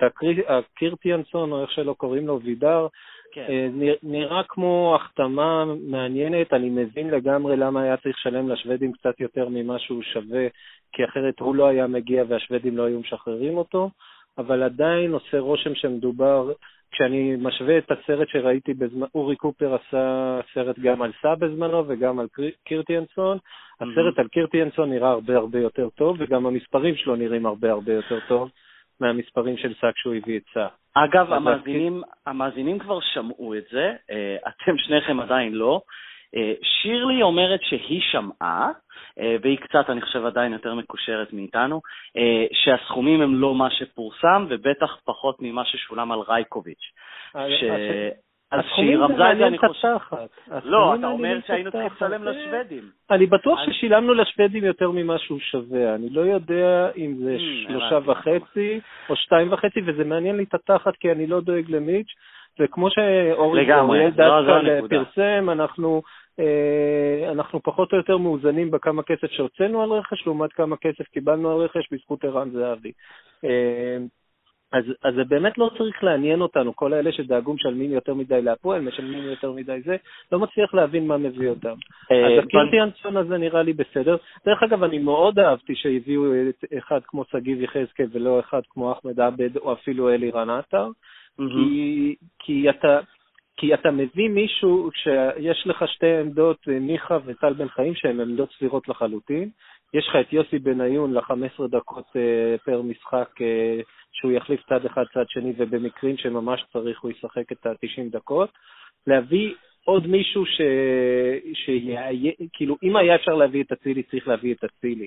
הקירטיאנסון, או איך שלא קוראים לו, וידר, כן. אה, נראה כמו החתמה מעניינת, אני מבין לגמרי למה היה צריך לשלם לשוודים קצת יותר ממה שהוא שווה, כי אחרת הוא לא היה מגיע והשוודים לא היו משחררים אותו, אבל עדיין עושה רושם שמדובר, כשאני משווה את הסרט שראיתי בזמן, אורי קופר עשה סרט גם על סא בזמנו וגם על קירטיאנסון, הסרט על קירטיאנסון נראה הרבה הרבה יותר טוב, וגם המספרים שלו נראים הרבה הרבה יותר טוב מהמספרים של סא כשהוא הביא את סא. אגב, המאזינים, המאזינים כבר שמעו את זה, אה, אתם שניכם עדיין לא. אה, שירלי אומרת שהיא שמעה, אה, והיא קצת, אני חושב, עדיין יותר מקושרת מאיתנו, שהסכומים הם לא מה שפורסם, ובטח פחות ממה ששולם על רייקוביץ'. ש... אז שהיא רמזה את זה, אני חושב... לא, אתה אומר שהיינו צריכים לשלם לשוודים. אני בטוח ששילמנו לשוודים יותר ממה שהוא שווה. אני לא יודע אם זה hmm, שלושה וחצי או שתיים וחצי, וזה מעניין לי את התחת, כי אני לא דואג למיץ', וכמו שאורי אוריאל דווקא פרסם, אנחנו... אה, אנחנו פחות או יותר מאוזנים בכמה כסף שהוצאנו על רכש, לעומת כמה כסף קיבלנו על רכש בזכות ערן זהבי. אה, אז, אז זה באמת לא צריך לעניין אותנו, כל האלה שדאגו משלמים יותר מדי להפועל, משלמים יותר מדי זה, לא מצליח להבין מה מביא אותם. אה, אז הקירטיאנסון הזה נראה לי בסדר. דרך אגב, אני מאוד אהבתי שהביאו אחד כמו שגיב יחזקאל ולא אחד כמו אחמד עבד או אפילו אלי כי, אתה... מביא מישהו שיש לך שתי עמדות, מיכה וטל בן חיים, שהן עמדות סבירות לחלוטין. יש לך את יוסי בניון ל-15 דקות uh, פר משחק, uh, שהוא יחליף צד אחד, צד שני, ובמקרים שממש צריך הוא ישחק את ה-90 דקות. להביא עוד מישהו ש... שיה... כאילו, אם היה אפשר להביא את אצילי, צריך להביא את אצילי.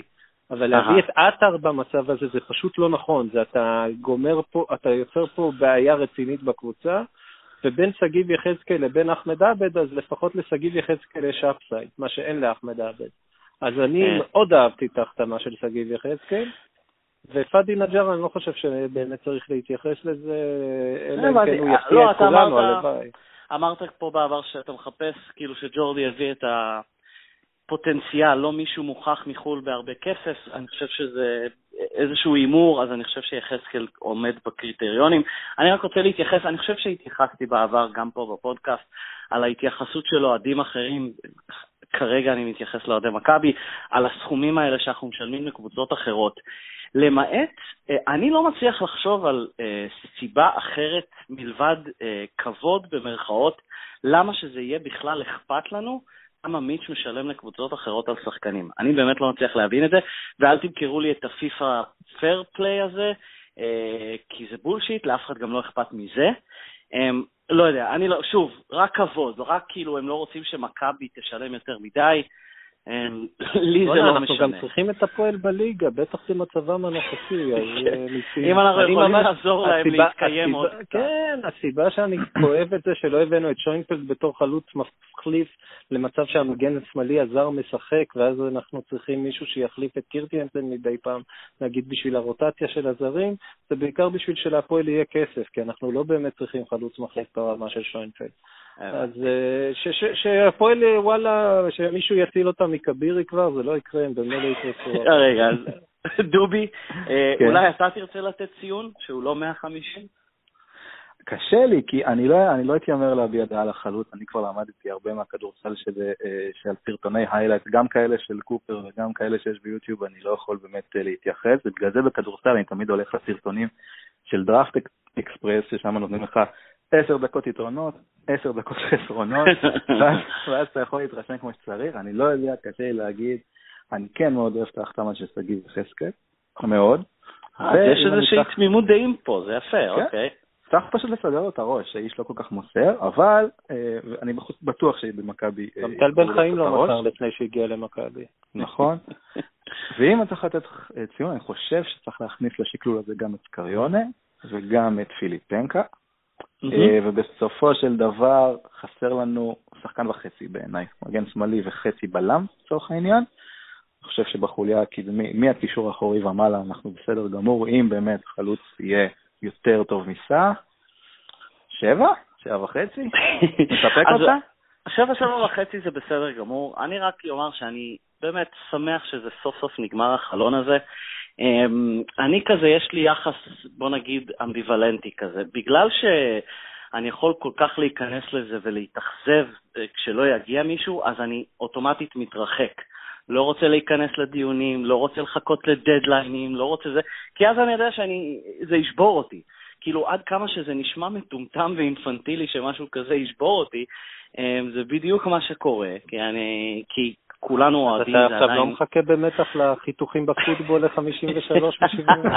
אבל להביא את עטר במצב הזה זה פשוט לא נכון, זה אתה גומר פה, אתה יוצר פה בעיה רצינית בקבוצה, ובין שגיב יחזקאל לבין אחמד עבד, אז לפחות לשגיב יחזקאל יש אפסייד, מה שאין לאחמד עבד. אז אני כן. מאוד אהבתי את ההחתמה של שגיב יחזקאל, ופאדי נג'אר, אני לא חושב שבאמת צריך להתייחס לזה, אלא אם הבנתי. כן הוא לא, יפתיע את אתה כולנו, הלוואי. אמרת פה בעבר שאתה מחפש, כאילו שג'ורדי הביא את הפוטנציאל, לא מישהו מוכח מחו"ל בהרבה כסף, אני חושב שזה איזשהו הימור, אז אני חושב שיחזקאל עומד בקריטריונים. אני רק רוצה להתייחס, אני חושב שהתייחסתי בעבר, גם פה בפודקאסט, על ההתייחסות של אוהדים אחרים, כרגע אני מתייחס לאוהדי מכבי, על הסכומים האלה שאנחנו משלמים לקבוצות אחרות. למעט, אה, אני לא מצליח לחשוב על אה, סיבה אחרת מלבד אה, כבוד במרכאות, למה שזה יהיה בכלל אכפת לנו כמה מיץ' משלם לקבוצות אחרות על שחקנים. אני באמת לא מצליח להבין את זה, ואל תמכרו לי את הפיפא פייר פליי הזה, אה, כי זה בולשיט, לאף אחד גם לא אכפת מזה. אה, לא יודע, אני לא, שוב, רק כבוד, רק כאילו הם לא רוצים שמכבי תשלם יותר מדי. אה, לי זה לא אנחנו גם משנה. צריכים את הפועל בליגה, בטח במצבם הנוכחי, אז אה, ניסים. אם אנחנו יכולים לעזור להם להתקיים עוד קצת. כן, הסיבה שאני כואב את זה שלא הבאנו את שוינפלד בתור חלוץ מחליף למצב שהמגן השמאלי הזר משחק, ואז אנחנו צריכים מישהו שיחליף את קירטיאנסן מדי פעם, נגיד בשביל הרוטציה של הזרים, זה בעיקר בשביל שלהפועל יהיה כסף, כי אנחנו לא באמת צריכים חלוץ מחליף ברמה של שוינפלד. אז אה, שהפועל, אה, וואלה, שמישהו יציל אותם מכבירי כבר, זה לא יקרה, הם במילא יקרסו. רגע, אז דובי, אה, כן. אולי אתה תרצה לתת ציון שהוא לא 150? קשה לי, כי אני לא, אני לא אתיימר להביע דעה על החלוץ, אני כבר למדתי הרבה מהכדורסל של, אה, של סרטוני היילייט, גם כאלה של קופר וגם כאלה שיש ביוטיוב, אני לא יכול באמת אה, להתייחס, ובגלל זה בכדורסל אני תמיד הולך לסרטונים של דראפט אקספרס, ששם נותנים לך עשר דקות יתרונות, עשר דקות חסרונות, ואז, ואז אתה יכול להתרשם כמו שצריך, אני לא יודע, קשה לי להגיד, אני כן מאוד אוהב את ההחתמה של שגיב יחזקאל, מאוד. אז יש ואם אני איזושהי צריך- תמימות דעים פה, זה יפה, אוקיי. צריך פשוט לסדר לו את הראש, האיש לא כל כך מוסר, אבל אה, אני בטוח שבמכבי... אה, גם טל בן חיים לא. מסר לפני שהגיע למכבי. נכון. ואם אני צריך לתת אה, ציון, אני חושב שצריך להכניס לשקלול הזה גם את סקריונה וגם את פיליפנקה, אה, ובסופו של דבר חסר לנו שחקן וחצי בעיניי, מגן שמאלי וחצי בלם לצורך העניין. אני חושב שבחוליה הקדמי, מהקישור האחורי ומעלה אנחנו בסדר גמור, אם באמת חלוץ יהיה יותר טוב מסע. שבע? שבע וחצי? מספק אותה? שבע שבע וחצי זה בסדר גמור. אני רק אומר שאני באמת שמח שזה סוף סוף נגמר החלון הזה. אמ, אני כזה, יש לי יחס, בוא נגיד, אמביוולנטי כזה. בגלל שאני יכול כל כך להיכנס לזה ולהתאכזב אה, כשלא יגיע מישהו, אז אני אוטומטית מתרחק. לא רוצה להיכנס לדיונים, לא רוצה לחכות לדדליינים, לא רוצה זה, כי אז אני יודע שזה ישבור אותי. כאילו, עד כמה שזה נשמע מטומטם ואינפנטילי שמשהו כזה ישבור אותי, אמ, זה בדיוק מה שקורה, כי, אני, כי כולנו אוהדים, אתה זה עכשיו לא עדיין... מחכה במתח לחיתוכים בפוטבול ל-53 ו-75?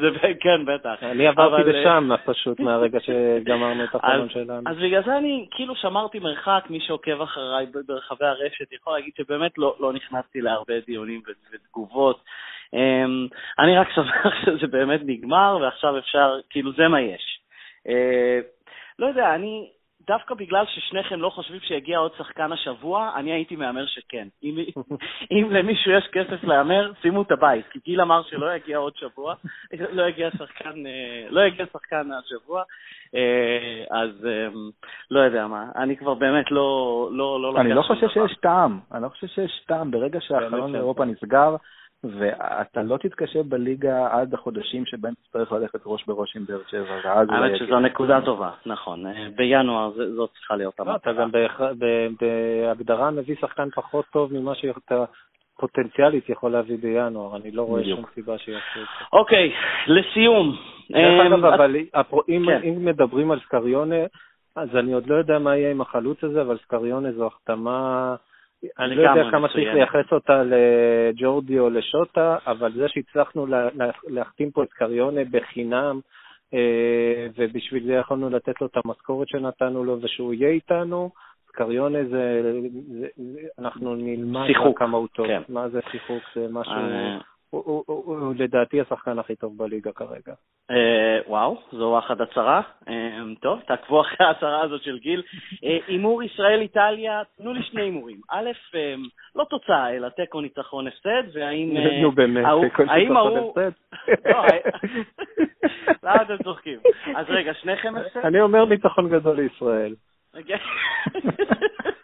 זה, כן, בטח. אני עברתי אה, לשם פשוט מהרגע שגמרנו את החלון אז- שלנו. אז בגלל זה אני כאילו שמרתי מרחק, מי שעוקב אחריי ברחבי הרשת יכול להגיד שבאמת לא, לא נכנסתי להרבה דיונים ותגובות. אמ, אני רק שמח שזה באמת נגמר, ועכשיו אפשר, כאילו זה מה יש. אה, לא יודע, אני, דווקא בגלל ששניכם לא חושבים שיגיע עוד שחקן השבוע, אני הייתי מהמר שכן. אם, אם למישהו יש כסף להמר, שימו את הבית, כי גיל אמר שלא יגיע עוד שבוע, לא יגיע שחקן, אה, לא יגיע שחקן השבוע, אה, אז אה, לא יודע מה, אני כבר באמת לא, לא, לא אני לא חושב. שיש טעם, אני לא חושב שיש טעם ברגע שהחלון. לאירופה נסגר, ואתה לא תתקשה בליגה עד החודשים שבהם תצטרך ללכת ראש בראש עם באר שבע, ואז. האמת. שזו נקודה טובה, נכון. אה, בינואר זה- זאת צריכה להיות לא, אתה המטרה. גם בהכרח- ב- בהגדרה מביא שחקן פחות טוב ממה שאתה פוטנציאלית יכול להביא בינואר. אני לא רואה. שום סיבה שיעשו את זה. אוקיי, לסיום. דרך אה, אגב, אבל כן. אם מדברים על סקריונה, אז אני עוד לא יודע מה יהיה עם החלוץ הזה, אבל סקריונה זו החתמה... אני לא יודע כמה צריך. לייחס אותה לג'ורדי או לשוטה, אבל זה שהצלחנו לה- לה- להחתים פה את סקריונה בחינם, אה, ובשביל זה יכולנו לתת לו את המשכורת שנתנו לו ושהוא יהיה איתנו, סקריונה זה, זה, זה אנחנו נלמד שיחוק, כמה הוא טוב. כן. מה זה שיחוק? זה משהו... הוא לדעתי השחקן הכי טוב בליגה כרגע. אה, וואו, זו אחת הצהרה. אה, טוב, תעקבו אחרי ההצהרה הזאת של גיל. אה, הימור ישראל-איטליה, תנו לי שני הימורים. א', לא תוצאה, אלא תיקו ניצחון הפסד, והאם... נו באמת, תיקו ניצחון הפסד? לא, למה אתם צוחקים? אז רגע, שניכם הפסד? אני אומר ניצחון גדול לישראל.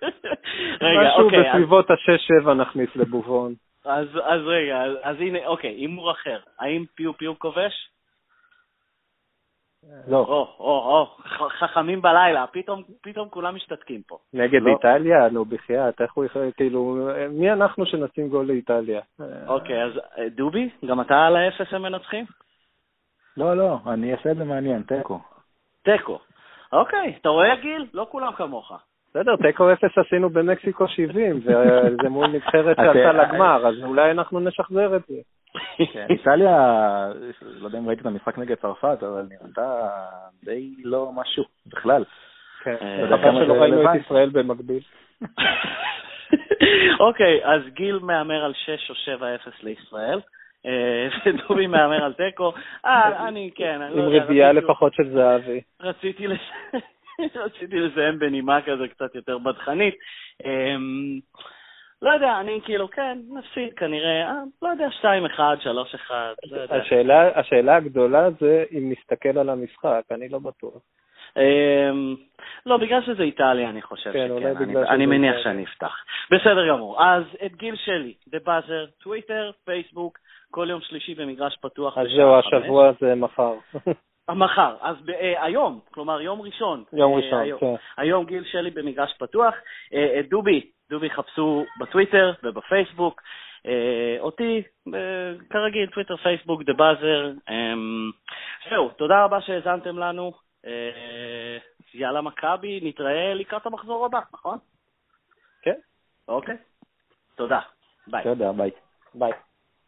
רגע, משהו אוקיי, בסביבות ה-6-7 נכניס לבובון. אז, אז רגע, אז, אז הנה, אוקיי, הימור אחר. האם פיו פיו כובש? לא. או, או, או, חכמים בלילה, פתאום, פתאום כולם משתתקים פה. נגד לא. איטליה? נו, בחייאת, איך הוא יכול, כאילו, מי אנחנו שנשים גול לאיטליה? אוקיי, אז אה, דובי, גם אתה על האפס הם מנצחים? לא, לא, אני אעשה את זה מעניין, תיקו. תיקו. אוקיי, אתה רואה גיל? לא כולם כמוך. בסדר, תיקו אפס עשינו במקסיקו 70, וזה מול נבחרת שעלתה לגמר, אז אולי אנחנו נשחזר את זה. כן, איטליה, לא יודע אם ראיתי את המשחק נגד צרפת, אבל נראתה די לא משהו בכלל. כן, חבל שלא ראינו את ישראל במקביל. אוקיי, אז גיל מהמר על 6 או 7-0 לישראל. אה, ודובי מהמר על תיקו. אה, אני, כן, אני לא יודע. עם רביעייה לפחות של זהבי. רציתי רציתי לסיים בנימה כזה קצת יותר בדחנית. אמ, לא יודע, אני כאילו, כן, נפסיד כנראה, אה, לא יודע, 2-1, 3-1, לא יודע. השאלה, השאלה הגדולה זה אם נסתכל על המשחק, אני לא בטוח. אמ, לא, בגלל שזה איטליה, אני חושב כן, שכן. אני, אני מניח שאני אפתח. בסדר גמור. אז את גיל שלי, דה באזר, טוויטר, פייסבוק, כל יום שלישי במגרש פתוח. אז זהו, השבוע זה מחר. מחר, אז ב- אה, היום, כלומר יום ראשון. יום אה, ראשון, היום, כן. היום גיל שלי במגרש פתוח. אה, דובי, דובי חפשו בטוויטר ובפייסבוק. אותי, כרגיל, טוויטר, פייסבוק, The Buzzer. זהו, תודה רבה שהאזנתם לנו. יאללה מכבי, נתראה לקראת המחזור הבא, נכון? כן. אוקיי. תודה. ביי. תודה, ביי. ביי.